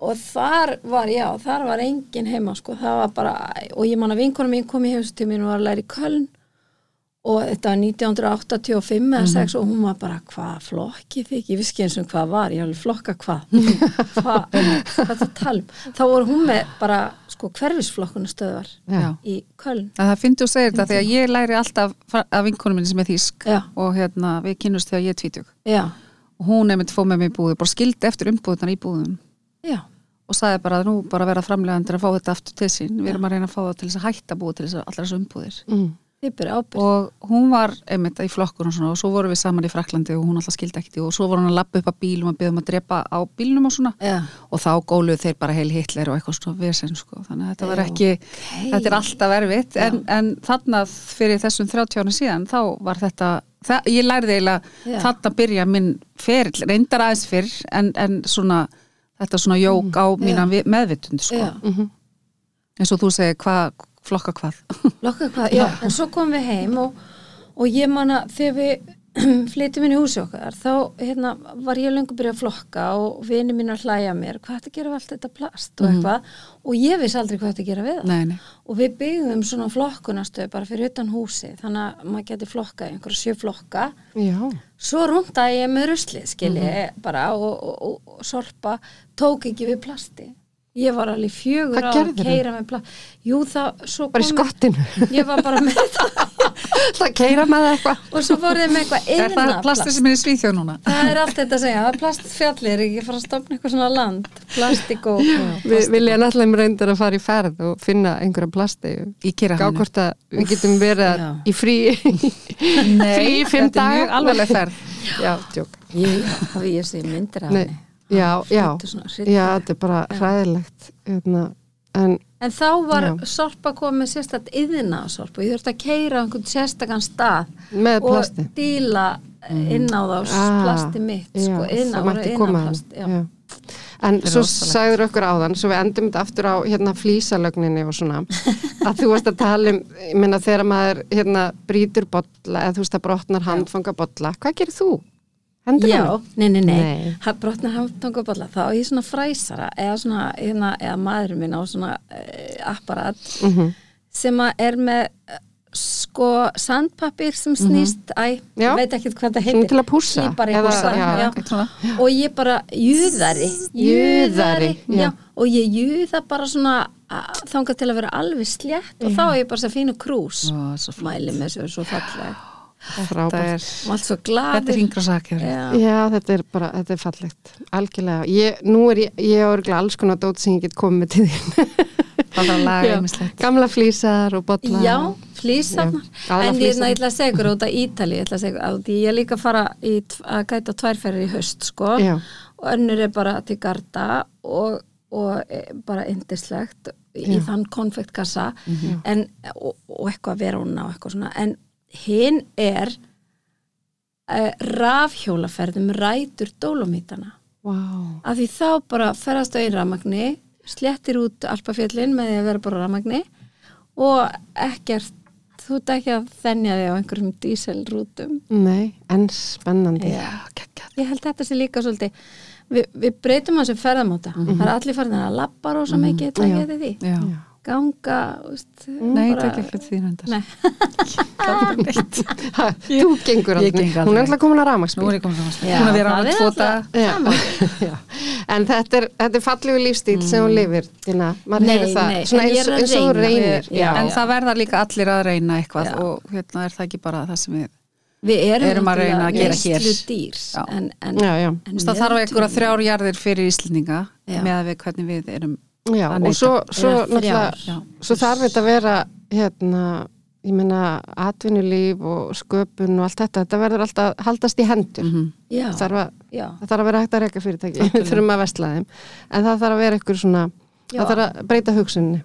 Og þar var, já, þar var engin heima sko, það var bara, og ég man að vinkonum mín kom í heimstíminu og var að læra í Köln og þetta var 1985 eða 6 og hún var bara, hvað flokkið þig, ég vissi ekki eins og hvað var, ég alveg flokka hvað, hvað, það talum, þá voru hún með bara, sko, hverfisflokkunastöðvar Já. í Köln. En það finnst þú segir þetta því að ég læri alltaf af vinkonum minni sem er þýsk Já. og hérna við kynust þegar ég er tvítug. Já, og hún nefndi fóð með mig í búðu, bara skildi eftir umbúðunar í búðum. Já, og sagði bara að nú bara vera framlegandir að fá þetta aftur til sín, við erum að reyna að fá að að að Mm. og hún var einmitt í flokkun og svona og svo vorum við saman í Fraklandi og hún alltaf skildi ekkert og svo voru hún að lappa upp að bílum og byggðum að drepa á bílnum og svona. Já, og þá góluðu þeir bara heil Hitler og eitthvað svona vesen sko, þannig að þetta var ekki þetta er alltaf erfitt. En, en þarna fyrir þessum 30 ára síðan þá var þetta, það, ég lærði eiginlega Já. þarna byrja minn ferill, reyndar aðeins fyrr en, en svona þetta svona jók á mína Já. meðvitund sko, já. eins og þú segir hvað, flokka hvað. Lokka hvað, já, en svo komum við heim og, og ég man að þegar við (clears throat) flytjum inn í húsi okkar þá hérna, var ég löngu byrjað að flokka og vini mín að hlæja mér hvað þetta gera við allt þetta plast og eitthvað? Og ég vissi aldrei hvað þetta gera við það. Nei, nei, og við byggðum svona flokkunastöð bara fyrir utan húsi þannig að maður geti flokkað í einhverja sjö flokka. Já. svo rúndaði ég með ruslið skilji bara og, og, og, og sorpa tók ekki við plasti ég var alveg fjögur á að keira með plast jú það, svo Bara í skottinu. ég var bara með (laughs) það Það keira með það eitthvað. og svo fór þið með eitthvað er það eina plastir plast sem er í Svíþjóð núna það er allt þetta að segja, það er plastfjallir er ekki að fara að stopna eitthvað svona land plastik og Við vilja náttúrulega reyndar að fara í ferð og finna einhverja plasti. í Gá Kirahannu hvort að við getum verið Já. í frí (laughs) frí í fimm er daga. alvarleg ferð Já, ég, það ég sé myndir af Nei, henni já, já. Já, þetta er bara hræðilegt. Hérna, en En þá var Já. sorpa komið sérstætt yðina sorpa. Ég þurfti að keira á einhvern sérstakann stað með og díla inn á þá Ah, plasti mitt. Sko, inn á plast. Já. En svo rosalegt. sagður okkur áðan, svo við endum þetta aftur á hérna flísalögninni og svona. (laughs) að þú varst að tala um, ég meina þegar maður hérna brýtur bolla eða þú veist að brotnar handfanga bolla, hvað gerir þú? Hendur Já, honum? nei, nei, nei, Nei. brotnar hamtangaballa þá er ég svona fræsara eða, svona, hérna, eða maðurinn minn á svona uh, apparat Mhm. sem að er með eh, sko sandpapir sem snýst æ, Mhm. Já. veit ekki hvað það Svona heitir til að pússa? Ég bara Eða- pússa, já, svona. og ég bara júðari Júðari, já. og ég júða bara svona þangað til að vera alveg slétt og þá er ég bara að fínu krús mæli með þessu svo falleg Þetta Frábært. er, og allt svo þetta er yngra sakjör. Já. Já, þetta er bara, þetta er fallegt, algjörlega. Ég, nú er ég, ég er örgulega alls konar dót sem ég get komið með til einmislegt. Gamla flýsar og bolla. Já, aðallega En ég, ætla að segja út af Ítali, ég ætla að segja að ég er líka að fara í, að gæta tværferðir í haust, sko. Já. Og önnur er bara til Garda og, og e, bara indislegt í Já. þann konfektkassa en, og, og eitthvað veruna og eitthvað svona. En hinn er uh, rafhjólaferðum rætur dólomítana. Vá. Af því þá bara ferðast á einn rafmagni, sléttir út alpafjöllin með því að vera bara á rafmagni og ekkert, þú ert ekki að þennja þig á einhverjum díselrútum. Nei, en spennandi. Já, Ég held þetta sé líka svolítið, við, við breytum þessu ferðamáta. Það er allir farin að labba rosa mikið, það Já. getið því. Já. Ganga, veist, Nei, bara- það er ekki því. Ha, (laughs) þú gengur aldrei. geng aldrei. Hún er alltaf komin að Nú ramagsbíl. er ég komin að Já, Hún að vera á það er tvo alltaf- daga. Já. (laughs) Já. En þetta er, þetta er fallegu lífstíl sem hún lifir, Dina. Maður hefur það. nei, eins, er að eins og reynir. Já. En það verða líka allir að reyna eitthvað Já. og hérna er það ekki bara það sem við Við erum, Erum að reyna að gera hér. dýr, Já. en, en, Já, já. en það þarf einhverja meðaltöl- þrjár jarðir fyrir Íslendinga Já. með að við hvernig við erum Já, og svo, svo náttúrulega, svo þarf þetta að vera, hérna, ég meina, atvinnulíf og sköpun og allt þetta, þetta verður alltaf haldast í hendur. Mhm. Já, Það þarf að, já, það þarf að vera hægt að reyka fyrirtæki, við þurfum að vestla þeim. En það þarf að vera eitthvað svona, Já. það þarf að breyta hugsunni.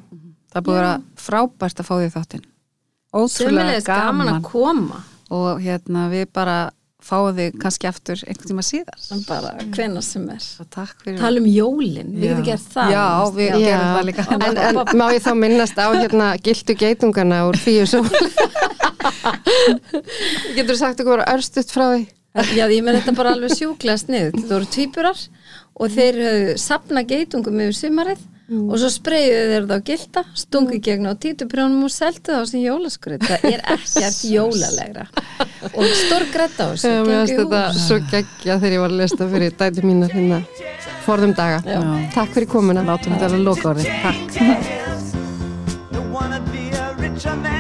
Það er búið að vera frábært að fá því þáttinn. Ótrúlega gaman. gaman að koma. Og hérna við bara fáum þig kannski aftur einhvern tíma síðar. En bara hvenna sem er. Tala um jólin, við getum gert það. Já, við Já. gerum það líka. En, en (laughs) má ég þá minnast á hérna gildu geitungana úr fíu sól? Getur þú sagt okkur örstuðt frá því? Já, ég með þetta bara alveg sjúklega snið þetta voru tvíburar og þeir sapna geitungum yfir sumarið og svo spreyjuðu þeir það á gilda stungu mm. gegn á títuprjónum og seldu það á sem jólaskrið, það er ekkert (laughs) jólalegra og stór grætt á þessu finnst í þetta svo geggja þegar ég var að lesta fyrir dætu mína hérna forðum daga. Já. Takk fyrir komuna. Látum þetta alveg loka orðið Takk (laughs)